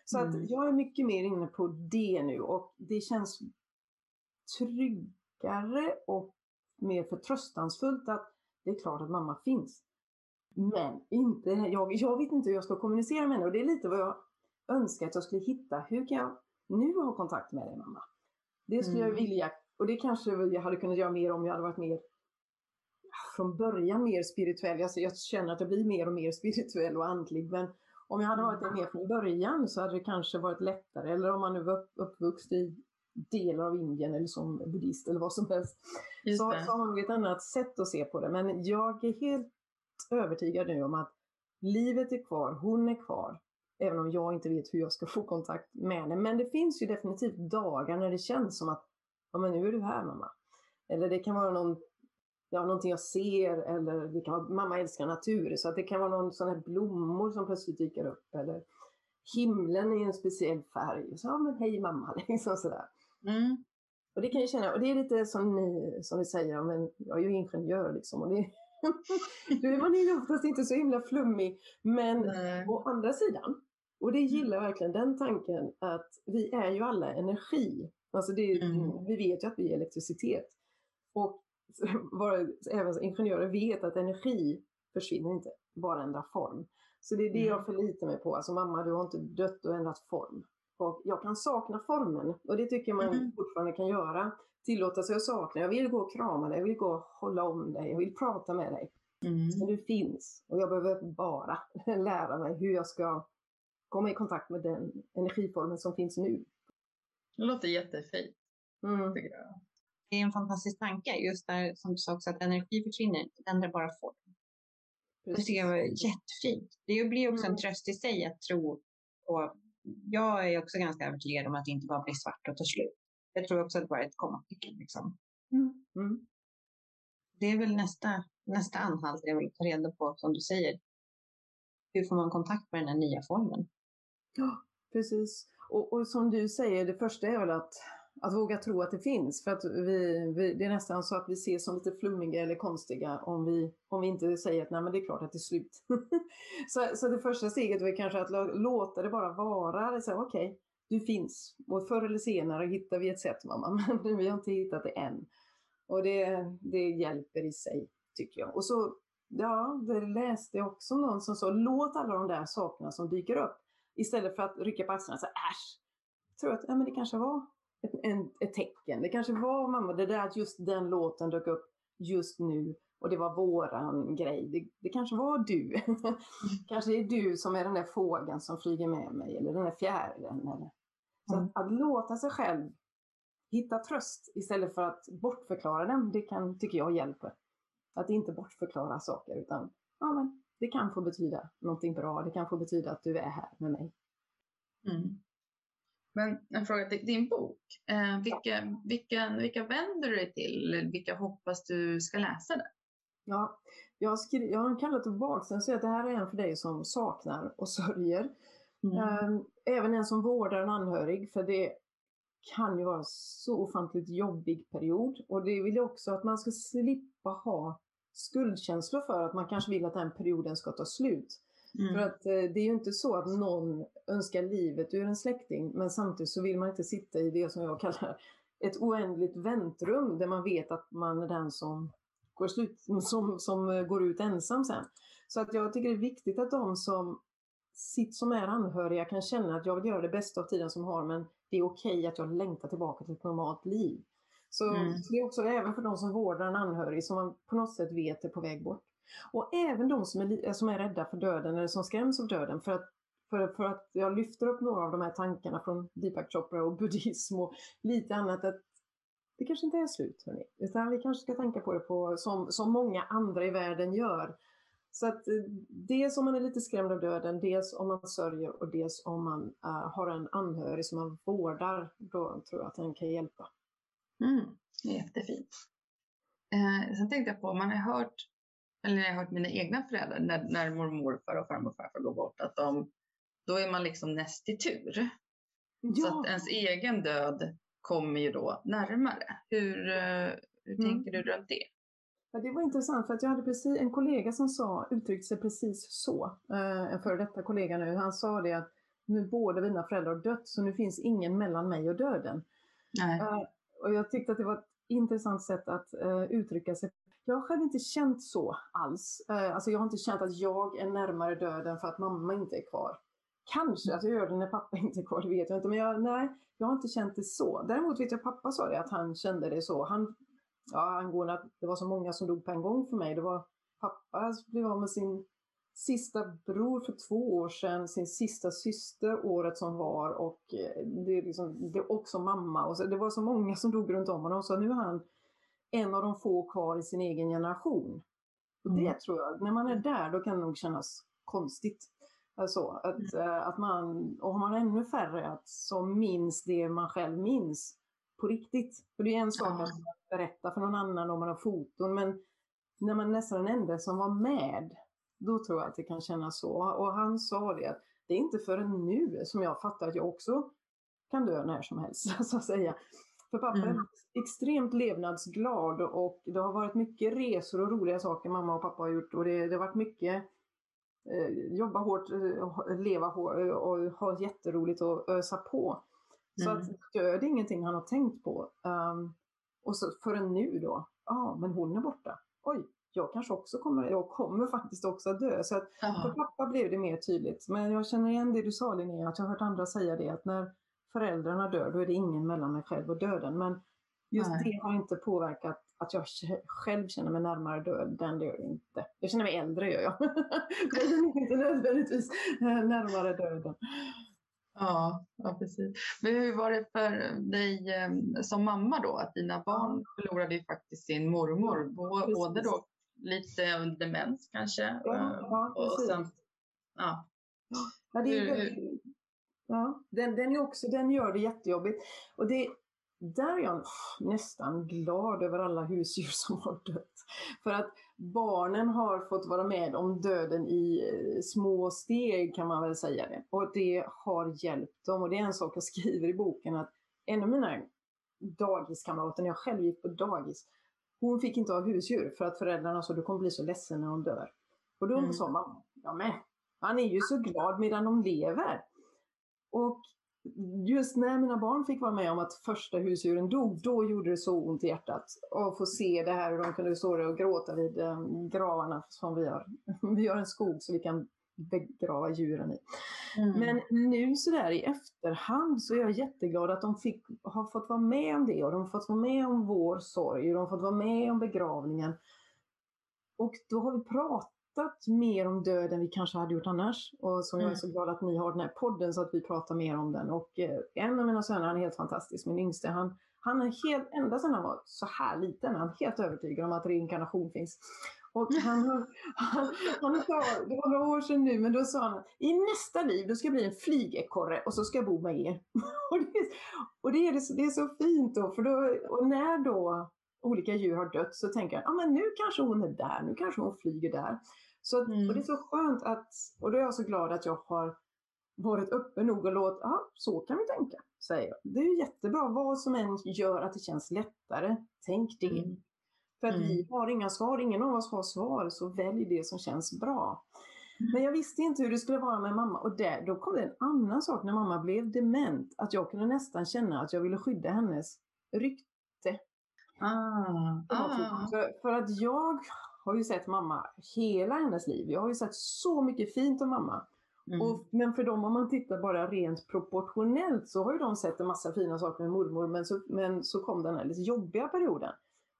Så Mm. att jag är mycket mer inne på det nu och det känns tryggare och mer förtröstansfullt att det är klart att mamma finns. Men inte, jag, jag vet inte hur jag ska kommunicera med henne och det är lite vad jag önskar att jag skulle hitta. Hur kan jag nu ha kontakt med dig mamma? Det skulle jag Mm. vilja och det kanske jag hade kunnat göra mer om jag hade varit mer från början mer spirituell. Alltså jag känner att jag blir mer och mer spirituell och andlig men om jag hade varit det mer från början så hade det kanske varit lättare. Eller om man nu var upp- uppvuxen i delar av Indien eller som buddhist eller vad som helst. Just Så, det. så har man ett annat sätt att se på det. Men jag är helt övertygad nu om att livet är kvar, hon är kvar. Även om jag inte vet hur jag ska få kontakt med henne. Men det finns ju definitivt dagar när det känns som att ja, men nu är du här mamma. Eller det kan vara någon, ja, någonting jag ser eller det kan vara, mamma älskar natur. Så att det kan vara någon sån här blommor som plötsligt dyker upp. Eller himlen i en speciell färg. Så, ja men hej mamma, liksom sådär. Mm. Och det kan jag känna, och det är lite som ni, som ni säger, men jag är ju ingenjör liksom. Och det, då är man ju oftast inte så himla flummig. Men Nej. å andra sidan, och det gillar verkligen den tanken, att vi är ju alla energi. Alltså det, Mm. Vi vet ju att vi är elektricitet. Och bara, även ingenjörer vet att energi försvinner inte, bara ändrar form. Så det är det Mm. jag förlitar mig på. Alltså mamma, du har inte dött och ändrat form. Och jag kan sakna formen och det tycker man Mhm. fortfarande kan göra. Tillåta sig att sakna. Jag vill gå och krama dig, jag vill gå och hålla om dig, jag vill prata med dig. Mm. Men du finns och jag behöver bara lära mig hur jag ska komma i kontakt med den energiformen som finns nu. Det låter jättefint, Mm. Det är en fantastisk tanke, just där som du sa också att energi försvinner, det ändrar bara form. Det tycker jag var jättefint. Det blir också en Mm. tröst i sig att tro på. Jag är också ganska övertygad om att det inte bara blir svart och tar slut. Jag tror också att det bara är ett kommatecken. Liksom. Mm. Mm. Det är väl nästa, nästa anhalt jag vill ta reda på, som du säger. Hur får man kontakt med den här nya formen? Ja, precis. Och, och som du säger, det första är väl att, att våga tro att det finns. För att vi, vi, det är nästan så att vi ses som lite flummiga eller konstiga om vi, om vi inte säger att nej men det är klart att det är slut. så, så det första steget är kanske att låta det bara vara. Okej, okay, Okej, du finns. Och förr eller senare hittar vi ett sätt mamma, men vi har inte hittat det än. Och det, det hjälper i sig, tycker jag. Och så, ja, det läste jag också om någon som sa, låt alla de där sakerna som dyker upp Istället för att rycka på axlarna och säga äsch. Tror att ja, men det kanske var ett, en, ett tecken. Det kanske var mamma, det där att just den låten dök upp just nu och det var våran grej. Det, det kanske var du. kanske är du som är den där fågeln som flyger med mig eller den där fjärilen. Eller. Så Mm. att, att låta sig själv hitta tröst istället för att bortförklara den, det kan, tycker jag hjälper. Att inte bortförklara saker utan ja, men det kan få betyda någonting bra. Det kan få betyda att du är här med mig. Mm. Men en fråga till din bok. Eh, vilka, vilka, vilka vänder du dig till? Vilka hoppas du ska läsa den? Ja, jag, skri- jag har kallat tillbaka den och säger att det här är en för dig som saknar och sörjer. Ehm, Även en som vårdar en anhörig, för det kan ju vara så ofantligt jobbig period. Och det vill jag också att man ska slippa ha skuldkänslor för att man kanske vill att den perioden ska ta slut. Mm. För att eh, det är ju inte så att någon önskar livet ur en släkting, men samtidigt så vill man inte sitta i det som jag kallar ett oändligt väntrum där man vet att man är den som går, slut, som, som eh, går ut ensam sen. Så att jag tycker det är viktigt att de som sitt som är anhöriga kan känna att jag vill göra det bästa av tiden som har men det är okej att jag längtar tillbaka till ett normalt liv. Så, Mm. det är också även för de som vårdar en anhörig som man på något sätt vet är på väg bort. Och även de som är, li- som är rädda för döden eller som skräms av döden. För att, för, för att jag lyfter upp några av de här tankarna från Deepak Chopra och buddhism och lite annat. att Det kanske inte är slut, hörni. Utan vi kanske ska tänka på det på, som, som många andra i världen gör. Så att eh, dels om man är lite skrämd av döden, dels om man sörjer och dels om man eh, har en anhörig som man vårdar, då tror jag att den kan hjälpa. Mm, jättefint. Eh, sen tänkte jag på, man har hört, eller jag har hört mina egna föräldrar när, när mormor, och farmor och farfar går bort, att de, då är man liksom näst i tur. Så att ens egen död kommer ju då närmare. Hur, eh, hur Mm. tänker du runt det? Ja, det var intressant för att jag hade precis, en kollega som sa, uttryckte sig precis så. Eh, en före detta kollega nu. Han sa det att nu båda mina föräldrar har dött så nu finns ingen mellan mig och döden. Nej. Och jag tyckte att det var ett intressant sätt att eh, uttrycka sig. Jag har själv inte känt så alls. Eh, alltså jag har inte känt att jag är närmare döden för att mamma inte är kvar. Kanske att jag gör det när pappa inte är kvar, det vet jag inte. Men jag, nej, jag har inte känt det så. Däremot vet jag pappa sa det, att han kände det så. Han, ja, angående att det var så många som dog på en gång för mig. Det var pappa som blev av med sin sista bror för två år sedan, sin sista syster året som var och eh, det är liksom, det är också mamma. Och så, det var så många som dog runt om honom så nu är han en av de få kvar i sin egen generation. Och det Mm. tror jag, när man är där då kan det nog kännas konstigt. Alltså, att, eh, att man, och har man ännu färre att, som minns det man själv minns på riktigt. För det är en sak Ja. att berätta för någon annan om man har foton men när man nästan den enda som var med då tror jag att det kan kännas så. Och han sa det att det är inte förrän nu som jag fattar att jag också kan dö när som helst, så att säga. För pappa Mm. är extremt levnadsglad och det har varit mycket resor och roliga saker mamma och pappa har gjort och det, det har varit mycket eh, jobba hårt, eh, leva hårt eh, och ha jätteroligt och ösa på. Så Mm. att död är ingenting han har tänkt på. Um, och så förrän nu då, ja ah, men hon är borta. Oj, jag kanske också kommer, jag kommer faktiskt också att dö. Så att för pappa blev det mer tydligt. Men jag känner igen det du sa Linnea, att jag har hört andra säga det, att när föräldrarna dör, då är det ingen mellan mig själv och döden. Men just Nej. det har inte påverkat att jag själv känner mig närmare döden, det gör det inte. Jag känner mig äldre, gör jag. jag känner mig inte nödvändigtvis eh, närmare döden. Ja, ja, precis. Men hur var det för dig eh, som mamma då? Att dina barn förlorade ju faktiskt sin mormor. Både då lite demens kanske. Ja, ja, och precis. sen, ja. Ja, det är, ja den, den, är också, den gör det jättejobbigt. Och det, där är jag nästan glad över alla husdjur som har dött. För att barnen har fått vara med om döden i eh, små steg kan man väl säga det. Och det har hjälpt dem. Och det är en sak jag skriver i boken att en av mina dagiskamrater, när jag själv gick på dagis, hon fick inte ha husdjur för att föräldrarna sa du kommer bli så ledsen när hon dör. Och då Mm. sa mamma, ja men han är ju så glad medan de lever. Och just när mina barn fick vara med om att första husdjuren dog, då gjorde det så ont i hjärtat. Och få se det här hur de kunde stå där och gråta vid eh, gravarna som vi har. Vi har en skog så vi kan begrava djuren i. Mm. Men nu sådär i efterhand så är jag jätteglad att de fick, har fått vara med om det och de har fått vara med om vår sorg och de har fått vara med om begravningen. Och då har vi pratat mer om döden än vi kanske hade gjort annars. Och så jag är Mm. så glad att ni har den här podden så att vi pratar mer om den. Och eh, en av mina söner, han är helt fantastisk, min yngste, han, han är helt, ända sedan han var så här liten, han är helt övertygad om att reinkarnation finns. Och han, han, han sa, det var några år sedan nu, men då sa han i nästa liv då ska jag bli en flygekorre och så ska jag bo med er. och det, och det, är, det, är så fint då, för då, och när då olika djur har dött så tänker jag, ja ah, men nu kanske hon är där, nu kanske hon flyger där. Så att, Mm. Och det är så skönt att, och då är jag så glad att jag har varit öppen nog och låtit, ja så kan vi tänka, säger jag. Det är ju jättebra, vad som än gör att det känns lättare, tänk det. Mm. För att Mm. vi har inga svar, ingen av oss har svar, så välj det som känns bra. Mm. Men jag visste inte hur det skulle vara med mamma och där, då kom det en annan sak när mamma blev dement, att jag kunde nästan känna att jag ville skydda hennes rykte. Ah, ah. För, för att jag har ju sett mamma hela hennes liv. Jag har ju sett så mycket fint om mamma. Mm. Och, men för dem om man tittar bara rent proportionellt så har ju de sett en massa fina saker med mormor men så, men så kom den här lite jobbiga perioden.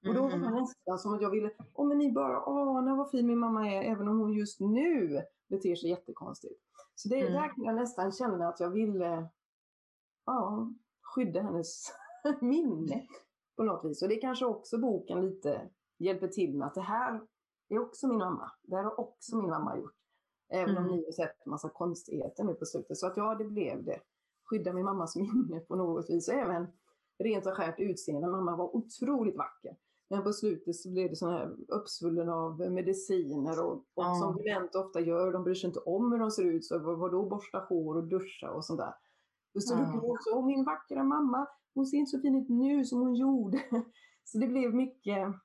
Och då var det mm. nästan som att jag ville, åh men ni bara anar vad fin min mamma är även om hon just nu beter sig jättekonstigt. Så det, mm. där kan jag nästan känna att jag ville ja, skydda hennes minne på något vis. Och det kanske också boken lite hjälper till med att det här är också min mamma. Det här har också min mamma gjort. Även mm. om ni har sett en massa konstigheter nu på slutet. Så att ja, det blev det. Skydda min mammas minne på något vis. Och även rent och skärt utseende. Mamma var otroligt vacker. Men på slutet så blev det sån här uppsvullen av mediciner och, och mm. som dementa ofta gör, de bryr sig inte om hur de ser ut. Så vadå borsta hår och duscha och sånt där. Och så mm. också, åh min vackra mamma, hon ser inte så fin ut nu som hon gjorde. Så det blev mycket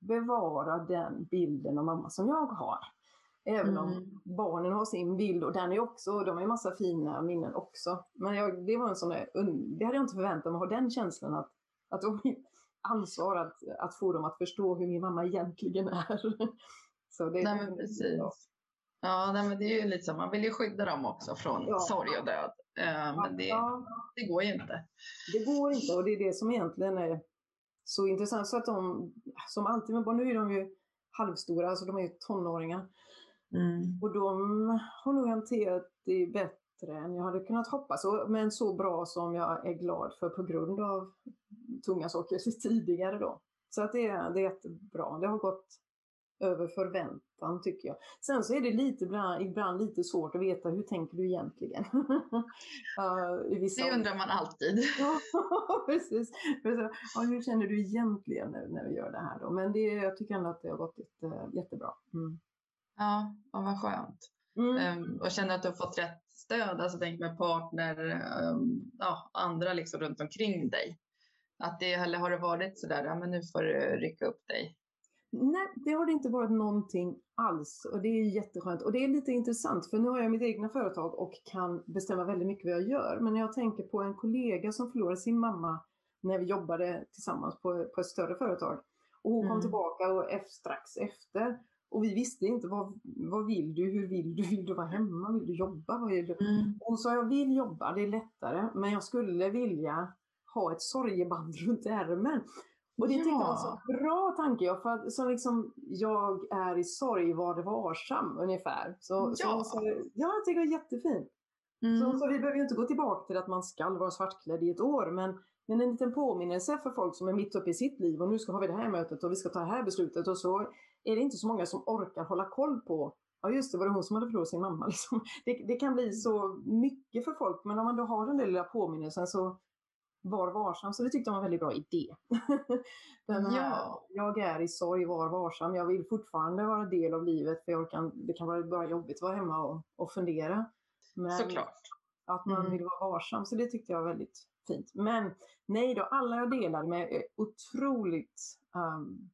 bevara den bilden av mamma som jag har. Även om mm. barnen har sin bild och den är också, de har ju massa fina minnen också. Men jag, det var en sån där, det hade jag inte förväntat mig, att ha den känslan att, att ansvar att, att få dem att förstå hur min mamma egentligen är. Så det, nej, men precis. Ja, ja nej, men det är ju lite så, man vill ju skydda dem också från ja. sorg och död. Uh, men det, ja. det går ju inte. Det går inte och det är det som egentligen är så intressant. Så att de, som alltid med barn, nu är de ju halvstora, alltså de är ju tonåringar. Mm. Och de har nog hanterat det bättre än jag hade kunnat hoppas. Men så bra som jag är glad för på grund av tunga saker tidigare då. Så att det, är, det är jättebra. Det har gått över förväntan tycker jag. Sen så är det lite, ibland, ibland lite svårt att veta hur tänker du egentligen? uh, det undrar man alltid. ja, precis. Ja, hur känner du egentligen när, när vi gör det här då? Men det, jag tycker ändå att det har gått jätte, jättebra. Mm. Ja, ja, vad skönt. Mm. Um, och känner att du har fått rätt stöd, alltså tänk med partner, um, ja, andra liksom runt omkring dig. Att det, eller har det varit sådär, ja men nu får du rycka upp dig? Nej, det har det inte varit någonting alls och det är jätteskönt. Och det är lite intressant för nu har jag mitt egna företag och kan bestämma väldigt mycket vad jag gör. Men när jag tänker på en kollega som förlorade sin mamma när vi jobbade tillsammans på, på ett större företag. Och hon mm. kom tillbaka och strax efter och vi visste inte vad, vad vill du, hur vill du, vill du vara hemma, vill du jobba? Vad vill du? Mm. Hon sa jag vill jobba, det är lättare, men jag skulle vilja ha ett sorgeband runt ärmen. Och det ja. tyckte jag var en så bra tanke. Jag, för att, så liksom, jag är i sorg, var det varsam ungefär. Så, ja. Så, så, ja, jag tycker det är jättefint. Mm. Så, så vi behöver ju inte gå tillbaka till att man ska vara svartklädd i ett år. Men, men en liten påminnelse för folk som är mitt uppe i sitt liv och nu ska ha vi det här mötet och vi ska ta det här beslutet och så är det inte så många som orkar hålla koll på Ja just det, var det hon som hade förlorat sin mamma? Liksom. Det, det, kan bli så mycket för folk men om man då har den där lilla påminnelsen så var varsam. Så det tyckte jag var en väldigt bra idé. den här, ja. Jag är i sorg, var varsam. Jag vill fortfarande vara del av livet för jag kan, det kan vara bara jobbigt att vara hemma och, och fundera. Men Såklart. Att man mm. vill vara varsam. Så det tyckte jag var väldigt fint. Men nej då, alla jag delar med är otroligt um,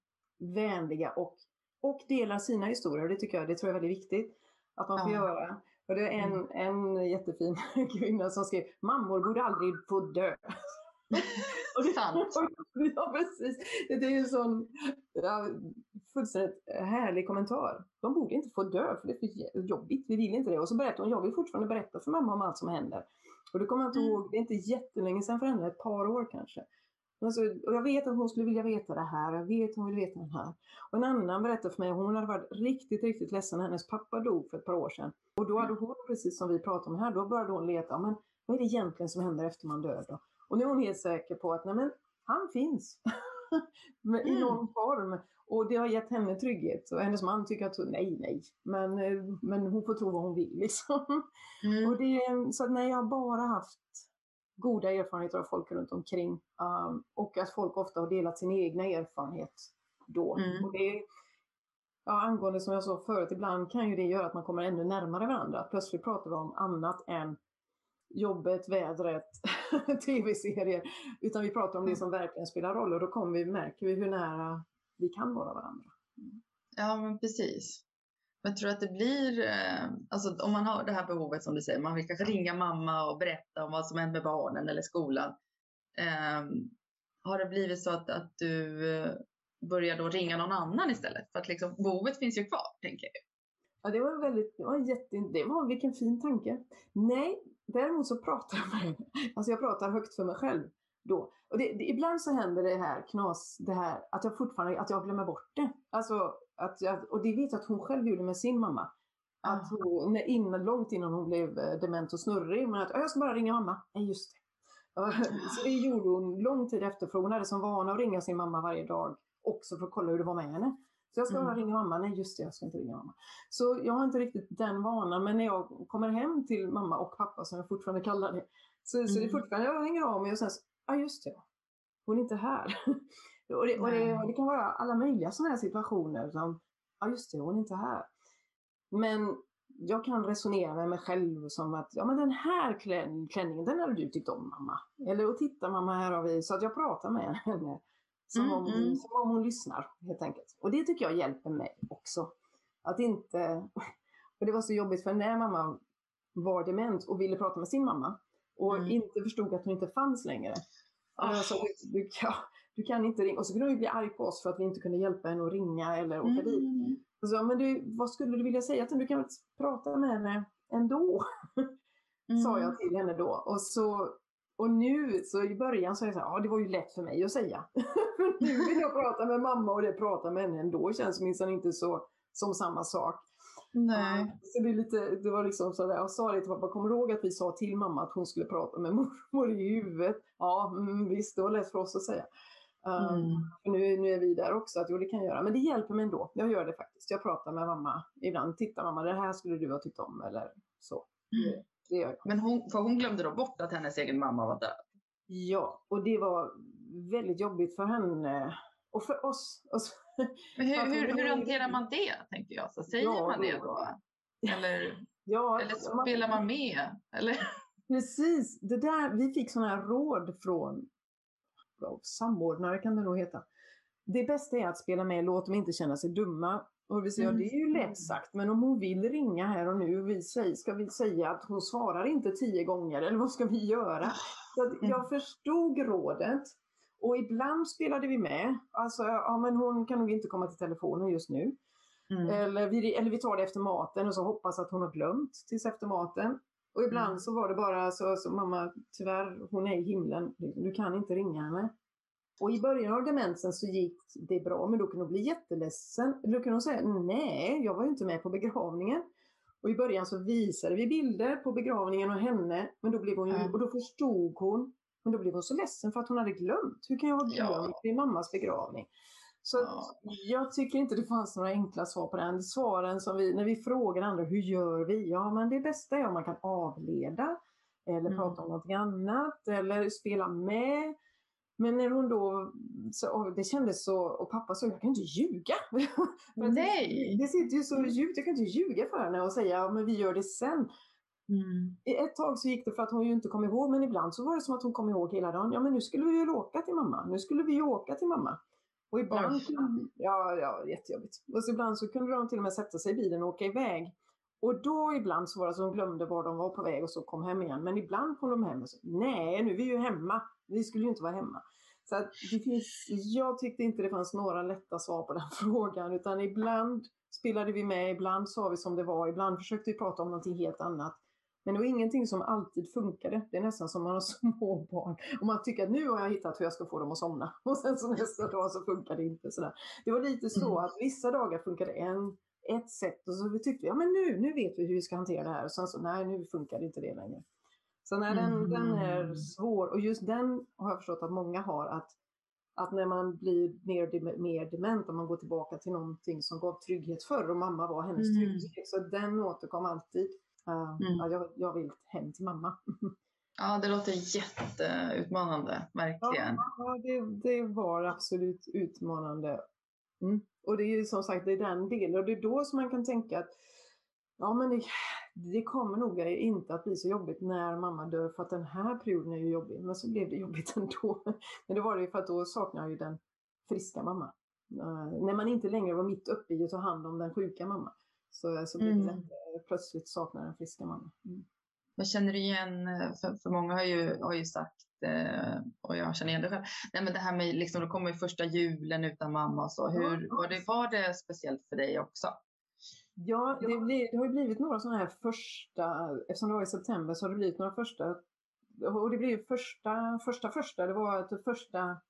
vänliga och, och delar sina historier. Det tycker jag, det tror jag är väldigt viktigt att man får ja. göra. Och det är en, mm. en jättefin kvinna som skrev, mammor borde aldrig få dö. Sant. ja, precis. Det är ju en sån ja, fullständigt härlig kommentar. De borde inte få dö för det är för jobbigt, vi vill inte det. Och så berättar hon, jag vill fortfarande berätta för mamma om allt som händer. Och det kommer jag inte mm. ihåg, det är inte jättelänge sedan för henne, ett par år kanske. Alltså, och jag vet att hon skulle vilja veta det här, jag vet att hon vill veta det här. Och en annan berättade för mig, hon hade varit riktigt, riktigt ledsen när hennes pappa dog för ett par år sedan. Och då hade hon, precis som vi pratade om här, då började hon leta, men vad är det egentligen som händer efter man dör då? Och nu är hon helt säker på att, nej men, han finns. I mm. någon form. Och det har gett henne trygghet. Och hennes man tycker att, nej, nej. Men, eh, men hon får tro vad hon vill liksom. Mm. Och det, så att nej, jag har bara haft goda erfarenheter av folk runt omkring. Um, och att folk ofta har delat sin egna erfarenhet då. Mm. Och det, ja, angående som jag sa förut, ibland kan ju det göra att man kommer ännu närmare varandra. Plötsligt pratar vi om annat än jobbet, vädret, tv-serier. Utan vi pratar om det som verkligen spelar roll och då kommer vi, märker vi hur nära vi kan vara varandra. Ja, men precis. Men tror att det blir, eh, alltså om man har det här behovet som du säger, man vill kanske ringa mamma och berätta om vad som händer med barnen eller skolan. Eh, har det blivit så att, att du eh, börjar då ringa någon annan istället? För att liksom, behovet finns ju kvar, tänker jag. Ja, det var väldigt, det var jätte, det var vilken fin tanke. Nej, däremot så pratar jag med Alltså jag pratar högt för mig själv då. Och det, det, ibland så händer det här knas, det här att jag fortfarande, att jag glömmer bort det. Alltså, att jag, och det vet jag att hon själv gjorde med sin mamma. Att hon, innan, långt innan hon blev eh, dement och snurrig, men att jag ska bara ringa mamma. Nej, just det. Så det gjorde hon lång tid efter, för hon hade som vana att ringa sin mamma varje dag också för att kolla hur det var med henne. Så jag ska bara mm. ringa mamma. Nej, just det, jag ska inte ringa mamma. Så jag har inte riktigt den vanan, men när jag kommer hem till mamma och pappa, som jag fortfarande kallar det, så, mm. så det är mm. fortfarande, jag hänger av mig och sen, ja just det, hon är inte här. och, det, och, det, och, det, kan vara alla möjliga sådana här situationer som, ja just det, hon är inte här. Men jag kan resonera med mig själv som att ja, men den här klänningen, den hade du tyckt om mamma. Eller och titta mamma, här har vi. Så att jag pratar med henne som, mm, om, mm. som om hon lyssnar helt enkelt. Och det tycker jag hjälper mig också. Att inte... Och det var så jobbigt för när mamma var dement och ville prata med sin mamma och mm. inte förstod att hon inte fanns längre. Alltså, du, du, ja, du, kan inte ringa. Och så kunde hon bli arg på oss för att vi inte kunde hjälpa henne att ringa eller åka mm. dit. Så, men du, vad skulle du vilja säga till Du kan väl prata med henne ändå? Mm. Sa jag till henne då. Och, så, och nu, så i början så är jag så här, ja det var ju lätt för mig att säga. nu vill jag prata med mamma och det prata med henne ändå. Känns minsann inte så som samma sak. Nej. Så det, lite, det var liksom så där, jag sa det till pappa, kommer du ihåg att vi sa till mamma att hon skulle prata med mormor i huvudet? Ja, mm, visst, det var lätt för oss att säga. Um, nu, nu är vi där också, att jo det kan jag göra. Men det hjälper mig ändå. Jag gör det faktiskt. Jag pratar med mamma ibland. Titta mamma, det här skulle du ha tyckt om. Eller så. Mm. Det, det gör jag. Men hon, för hon glömde då bort att hennes egen mamma var död? Ja, och det var väldigt jobbigt för henne och för oss. Men hur, hur, hur hanterar man det, tänker jag? Så säger ja, man det då? Eller, ja, eller spelar man med? Eller? Precis, det där, vi fick sådana här råd från samordnare kan det nog heta. Det bästa är att spela med, låt dem inte känna sig dumma. Och vi säger, mm. ja, det är ju lätt sagt, men om hon vill ringa här och nu, vi säger, ska vi säga att hon svarar inte tio gånger, eller vad ska vi göra? Så mm. jag förstod rådet. Och ibland spelade vi med. Alltså, ja men hon kan nog inte komma till telefonen just nu. Mm. Eller, vi, eller vi tar det efter maten och så hoppas att hon har glömt tills efter maten. Och ibland mm. så var det bara så, så, mamma, tyvärr, hon är i himlen, du kan inte ringa henne. Och i början av demensen så gick det bra, men då kunde hon bli jätteledsen. Då kunde hon säga, nej, jag var ju inte med på begravningen. Och i början så visade vi bilder på begravningen och henne, men då blev hon mm. och då förstod hon, men då blev hon så ledsen för att hon hade glömt. Hur kan jag ha glömt ja. min mammas begravning? Så ja. jag tycker inte det fanns några enkla svar på den. Svaren som vi, när vi frågar andra, hur gör vi? Ja, men det bästa är om man kan avleda eller mm. prata om något annat eller spela med. Men när hon då, så, det kändes så, och pappa sa, jag kan inte ljuga. Nej! Det, det sitter ju så djupt, jag kan inte ljuga för henne och säga, ja, men vi gör det sen. Mm. Ett tag så gick det för att hon ju inte kom ihåg, men ibland så var det som att hon kom ihåg hela dagen. Ja, men nu skulle vi ju åka till mamma. Nu skulle vi ju åka till mamma. Och ibland, ja, ja, jättejobbigt. Och så ibland så kunde de till och med sätta sig i bilen och åka iväg. Och då ibland så var det så att de glömde var de var på väg och så kom hem igen. Men ibland kom de hem och sa, nej, nu är vi ju hemma. Vi skulle ju inte vara hemma. Så att det finns, jag tyckte inte det fanns några lätta svar på den frågan, utan ibland spelade vi med, ibland sa vi som det var, ibland försökte vi prata om någonting helt annat. Men det var ingenting som alltid funkade. Det är nästan som man har små barn. Och man tycker att nu har jag hittat hur jag ska få dem att somna. Och sen så nästa dag så funkar det inte. Sådär. Det var lite så mm. att vissa dagar funkade en, ett sätt och så vi tyckte vi, ja men nu, nu vet vi hur vi ska hantera det här. Och sen så, nej nu funkar inte det längre. Så när den, mm. den är svår, och just den har jag förstått att många har, att, att när man blir mer, mer dement, och man går tillbaka till någonting som gav trygghet förr och mamma var hennes mm. trygghet, så den återkom alltid. Mm. ja, jag, jag vill hem till mamma. Ja, det låter jätteutmanande, verkligen. Ja, det, det var absolut utmanande. Mm. Och det är som sagt det är den delen och det är då som man kan tänka att ja, men det, det kommer nog inte att bli så jobbigt när mamma dör för att den här perioden är ju jobbig. Men så blev det jobbigt ändå. Men det var det ju för att då saknar jag ju den friska mamma. Uh, när man inte längre var mitt uppe i att ta hand om den sjuka mamma. Så, så blev det mm. lätt, plötsligt saknar den friska mamma. Mm. Jag känner igen, för, för många har ju, har ju sagt, eh, och jag känner igen det själv, nej men det här med, liksom, då kommer första julen utan mamma och så. Hur, var, det, var det speciellt för dig också? Ja, det, blir, det har ju blivit några sådana här första, eftersom det var i september så har det blivit några första, och det blev första, första, första, det var det första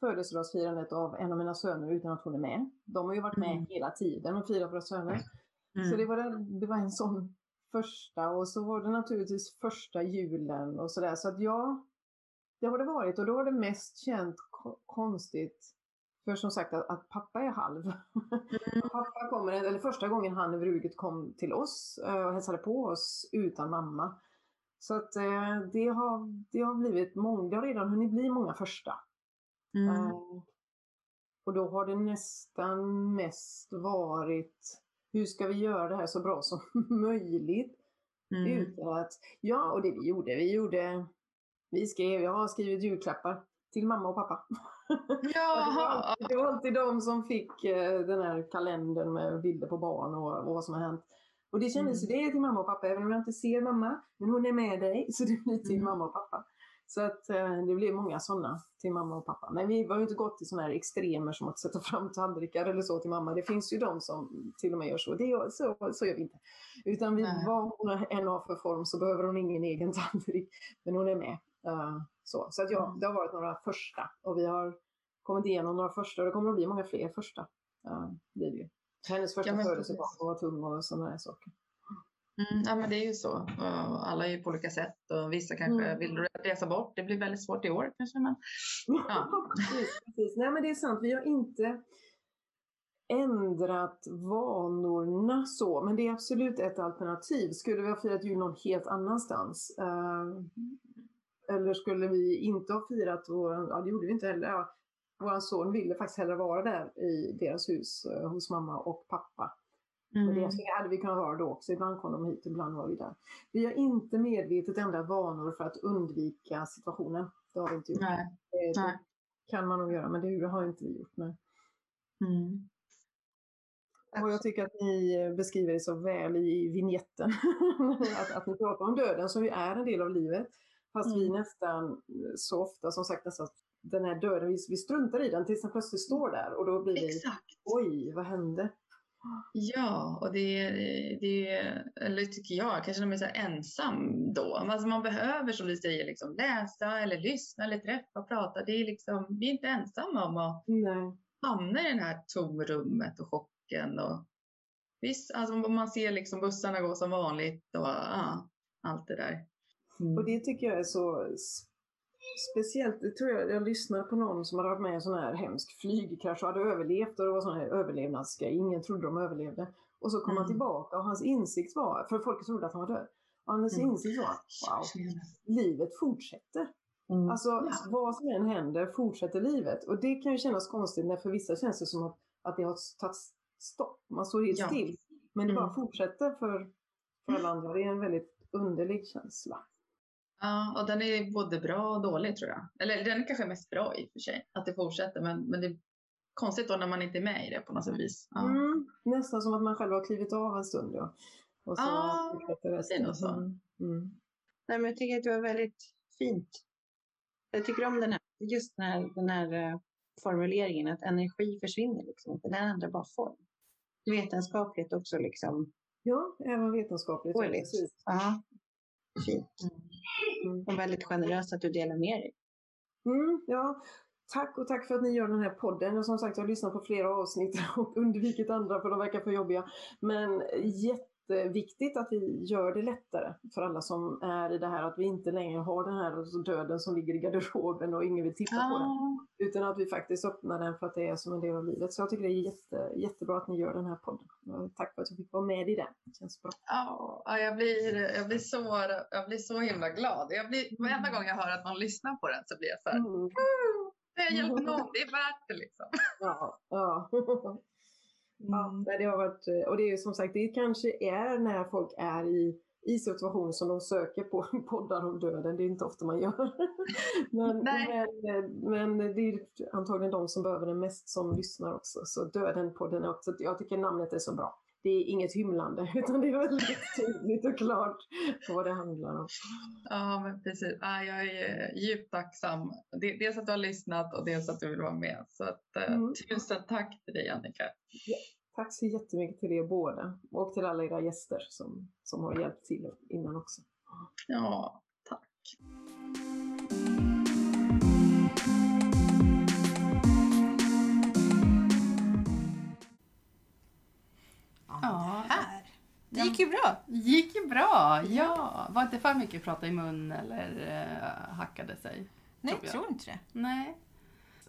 födelsedagsfirandet av en av mina söner utan att hon är med. De har ju varit med Mm. hela tiden och firat våra söner. Mm. Så det var, det, det var en sån första och så var det naturligtvis första julen och sådär. Så att ja, det har det varit och då har det mest känt ko- konstigt för som sagt att, att pappa är halv. pappa kommer, eller första gången han överhuvudtaget kom till oss eh, och hälsade på oss utan mamma. Så att eh, det har, det har blivit många, det har redan hunnit bli många första. Mm. Eh, Och då har det nästan mest varit hur ska vi göra det här så bra som möjligt? Mm. Utan att, ja, och det vi gjorde, vi gjorde, vi skrev, jag har skrivit julklappar till mamma och pappa. Jaha. var, alltid- det var alltid de som fick eh, den här kalendern med bilder på barn och, och vad som har hänt. Och det kändes ju det till mamma och pappa, även om jag inte ser mamma, men hon är med dig, så det blir till Mm. mamma och pappa. Så att eh, det blev många sådana till mamma och pappa. Men vi har ju inte gått till sådana här extremer som att sätta fram tallrikar eller så till mamma. Det finns ju de som till och med gör så. Det gör, så, så gör vi inte. Utan vi, Nej. vad hon än har för form så behöver hon ingen egen tallrik. Men hon är med. Eh, så så att ja, Mm. det har varit några första. Och vi har kommit igenom några första och det kommer att bli många fler första. Uh, det ju. Hennes första Ja, födelsedag var tung och sådana här saker. Mm, ja, men det är ju så. Alla är ju på olika sätt och vissa kanske Mm. vill resa bort. Det blir väldigt svårt i år kanske. Men... Ja. precis, precis. Nej men det är sant, vi har inte ändrat vanorna så, men det är absolut ett alternativ. Skulle vi ha firat jul någon helt annanstans? eh, eller skulle vi inte ha firat vår, ja det gjorde vi inte heller. Ja, vår son ville faktiskt hellre vara där i deras hus eh, hos mamma och pappa. Mm. det hade vi kunnat vara då också. Ibland kom de hit, ibland var vi där. Vi har inte medvetet ändrat vanor för att undvika situationen. Det har vi inte gjort. Nej. Det, Nej. kan man nog göra, men det har inte vi gjort. Nej. Mm. Och jag tycker att ni eh, beskriver det så väl i vignetten. att, att ni pratar om döden som ju är en del av livet. Fast vi Mm. nästan eh, så ofta, som sagt, nästan den här döden, vi, vi struntar i den tills den plötsligt står där och då blir vi, Exakt. oj, vad hände? Ja, och det, det eller tycker jag, kanske känner mig så här ensam då. Alltså man behöver som du säger liksom läsa eller lyssna eller träffa och prata. Det är liksom, vi är inte ensamma om att Nej. hamna i det här tomrummet och chocken. Och, visst, alltså man ser liksom bussarna gå som vanligt och ja, allt det där. Mm. Och det tycker jag är så speciellt. Det tror jag, jag lyssnade på någon som hade varit med i en sån här hemsk flygkrasch och hade överlevt och det var sån här överlevnadsgrej. Ingen trodde de överlevde. Och så kom han Mm. tillbaka och hans insikt var, för folk trodde att han var död. Och hans Mm. insikt var, wow, livet fortsätter. Mm. Alltså Ja. vad som än händer fortsätter livet. Och det kan ju kännas konstigt när för vissa känns det som att, att det har tagit stopp. Man står helt Ja. still. Men det bara Mm. fortsätter för, för alla andra. Det är en väldigt underlig känsla. Ja, och den är både bra och dålig tror jag. Eller den är kanske mest bra i och för sig, att det fortsätter. Men, men det är konstigt då när man inte är med i det på något sätt vis. Ja. Mm, nästan som att man själv har klivit av en stund. Ja. Och så Ja, det är nog så. Mm. Mm. Nej, men jag tycker att det var väldigt fint. Jag tycker om den här, just den här, den här eh, formuleringen att energi försvinner liksom. Den ändrar bara form. Vetenskapligt också liksom. Ja, även vetenskapligt. ja, precis. Ja, fint. Mm. Och väldigt generöst att du delar med dig. Mm, ja. Tack och tack för att ni gör den här podden. Och som sagt, jag har lyssnat på flera avsnitt och undvikit andra för de verkar för jobbiga. Men jätteviktigt att vi gör det lättare för alla som är i det här. Att vi inte längre har den här döden som ligger i garderoben och ingen vill titta på den. Utan att vi faktiskt öppnar den för att det är som en del av livet. Så jag tycker det är jätte, jättebra att ni gör den här podden. Tack för att jag fick vara med i den. Det känns bra. ja, ja, jag, blir, jag, blir så, jag blir så himla glad. Jag blir, varenda gång jag hör att någon lyssnar på den så blir jag så här, Mm. "Woo! det hjälpt någon, det är värt det liksom. Ja, ja. Ja, Mm. nej, det har varit, eh, och det är som sagt, det kanske är när folk är i, i situationer som de söker på poddar om döden. Det är inte ofta man gör. men, men, eh, men det är antagligen de som behöver den mest som lyssnar också. Så döden podden är också, jag tycker namnet är så bra. Det är inget hymlande utan det är väldigt tydligt och klart vad det handlar om. Ja, men precis. Ja, jag är djupt tacksam. Dels att du har lyssnat och dels att du vill vara med. Så att, eh, Mm. tusen tack till dig Annika. Tack så jättemycket till er båda och till alla era gäster som, som har hjälpt till innan också. Ja, tack. Det gick ju bra. gick ju bra, ja. Var inte för mycket prata i mun eller uh, hackade sig. Nej, Tror jag. tror inte det. Nej.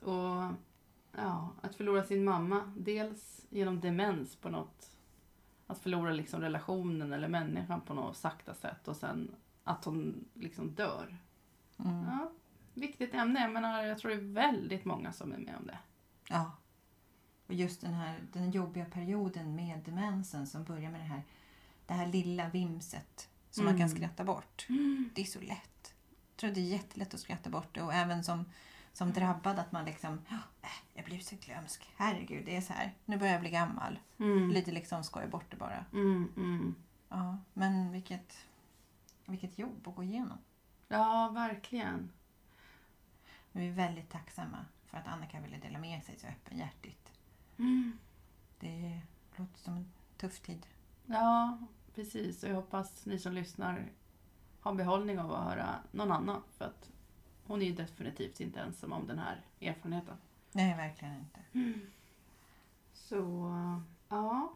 Och ja, att förlora sin mamma. Dels genom demens på något. Att förlora liksom relationen eller människan på något sakta sätt. Och sen att hon liksom dör. Mm. Ja, viktigt ämne. Jag menar, jag tror det är väldigt många som är med om det. Ja. Och just den här den jobbiga perioden med demensen som börjar med det här, det här lilla vimset som man kan Mm. skratta bort. Det är så lätt. Jag tror det är jättelätt att skratta bort det och även som, som drabbad att man liksom, "Ja, äh, jag blir så glömsk. Herregud, det är så här. Nu börjar jag bli gammal. Mm. Lite liksom skoja bort det bara. Mm, mm. Ja, men vilket, vilket jobb att gå igenom. Ja, verkligen. Men vi är väldigt tacksamma för att Annika ville dela med sig så öppenhjärtigt. Mm. Det låter som en tuff tid. Ja, precis. Och jag hoppas ni som lyssnar har behållning av att höra någon annan. För att hon är ju definitivt inte ensam om den här erfarenheten. Nej, verkligen inte. Så, ja.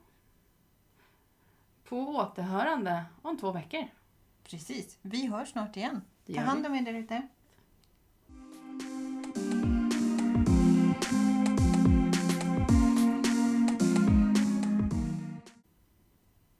På återhörande om två veckor. Precis. Vi hörs snart igen. Ta hand om er där ute.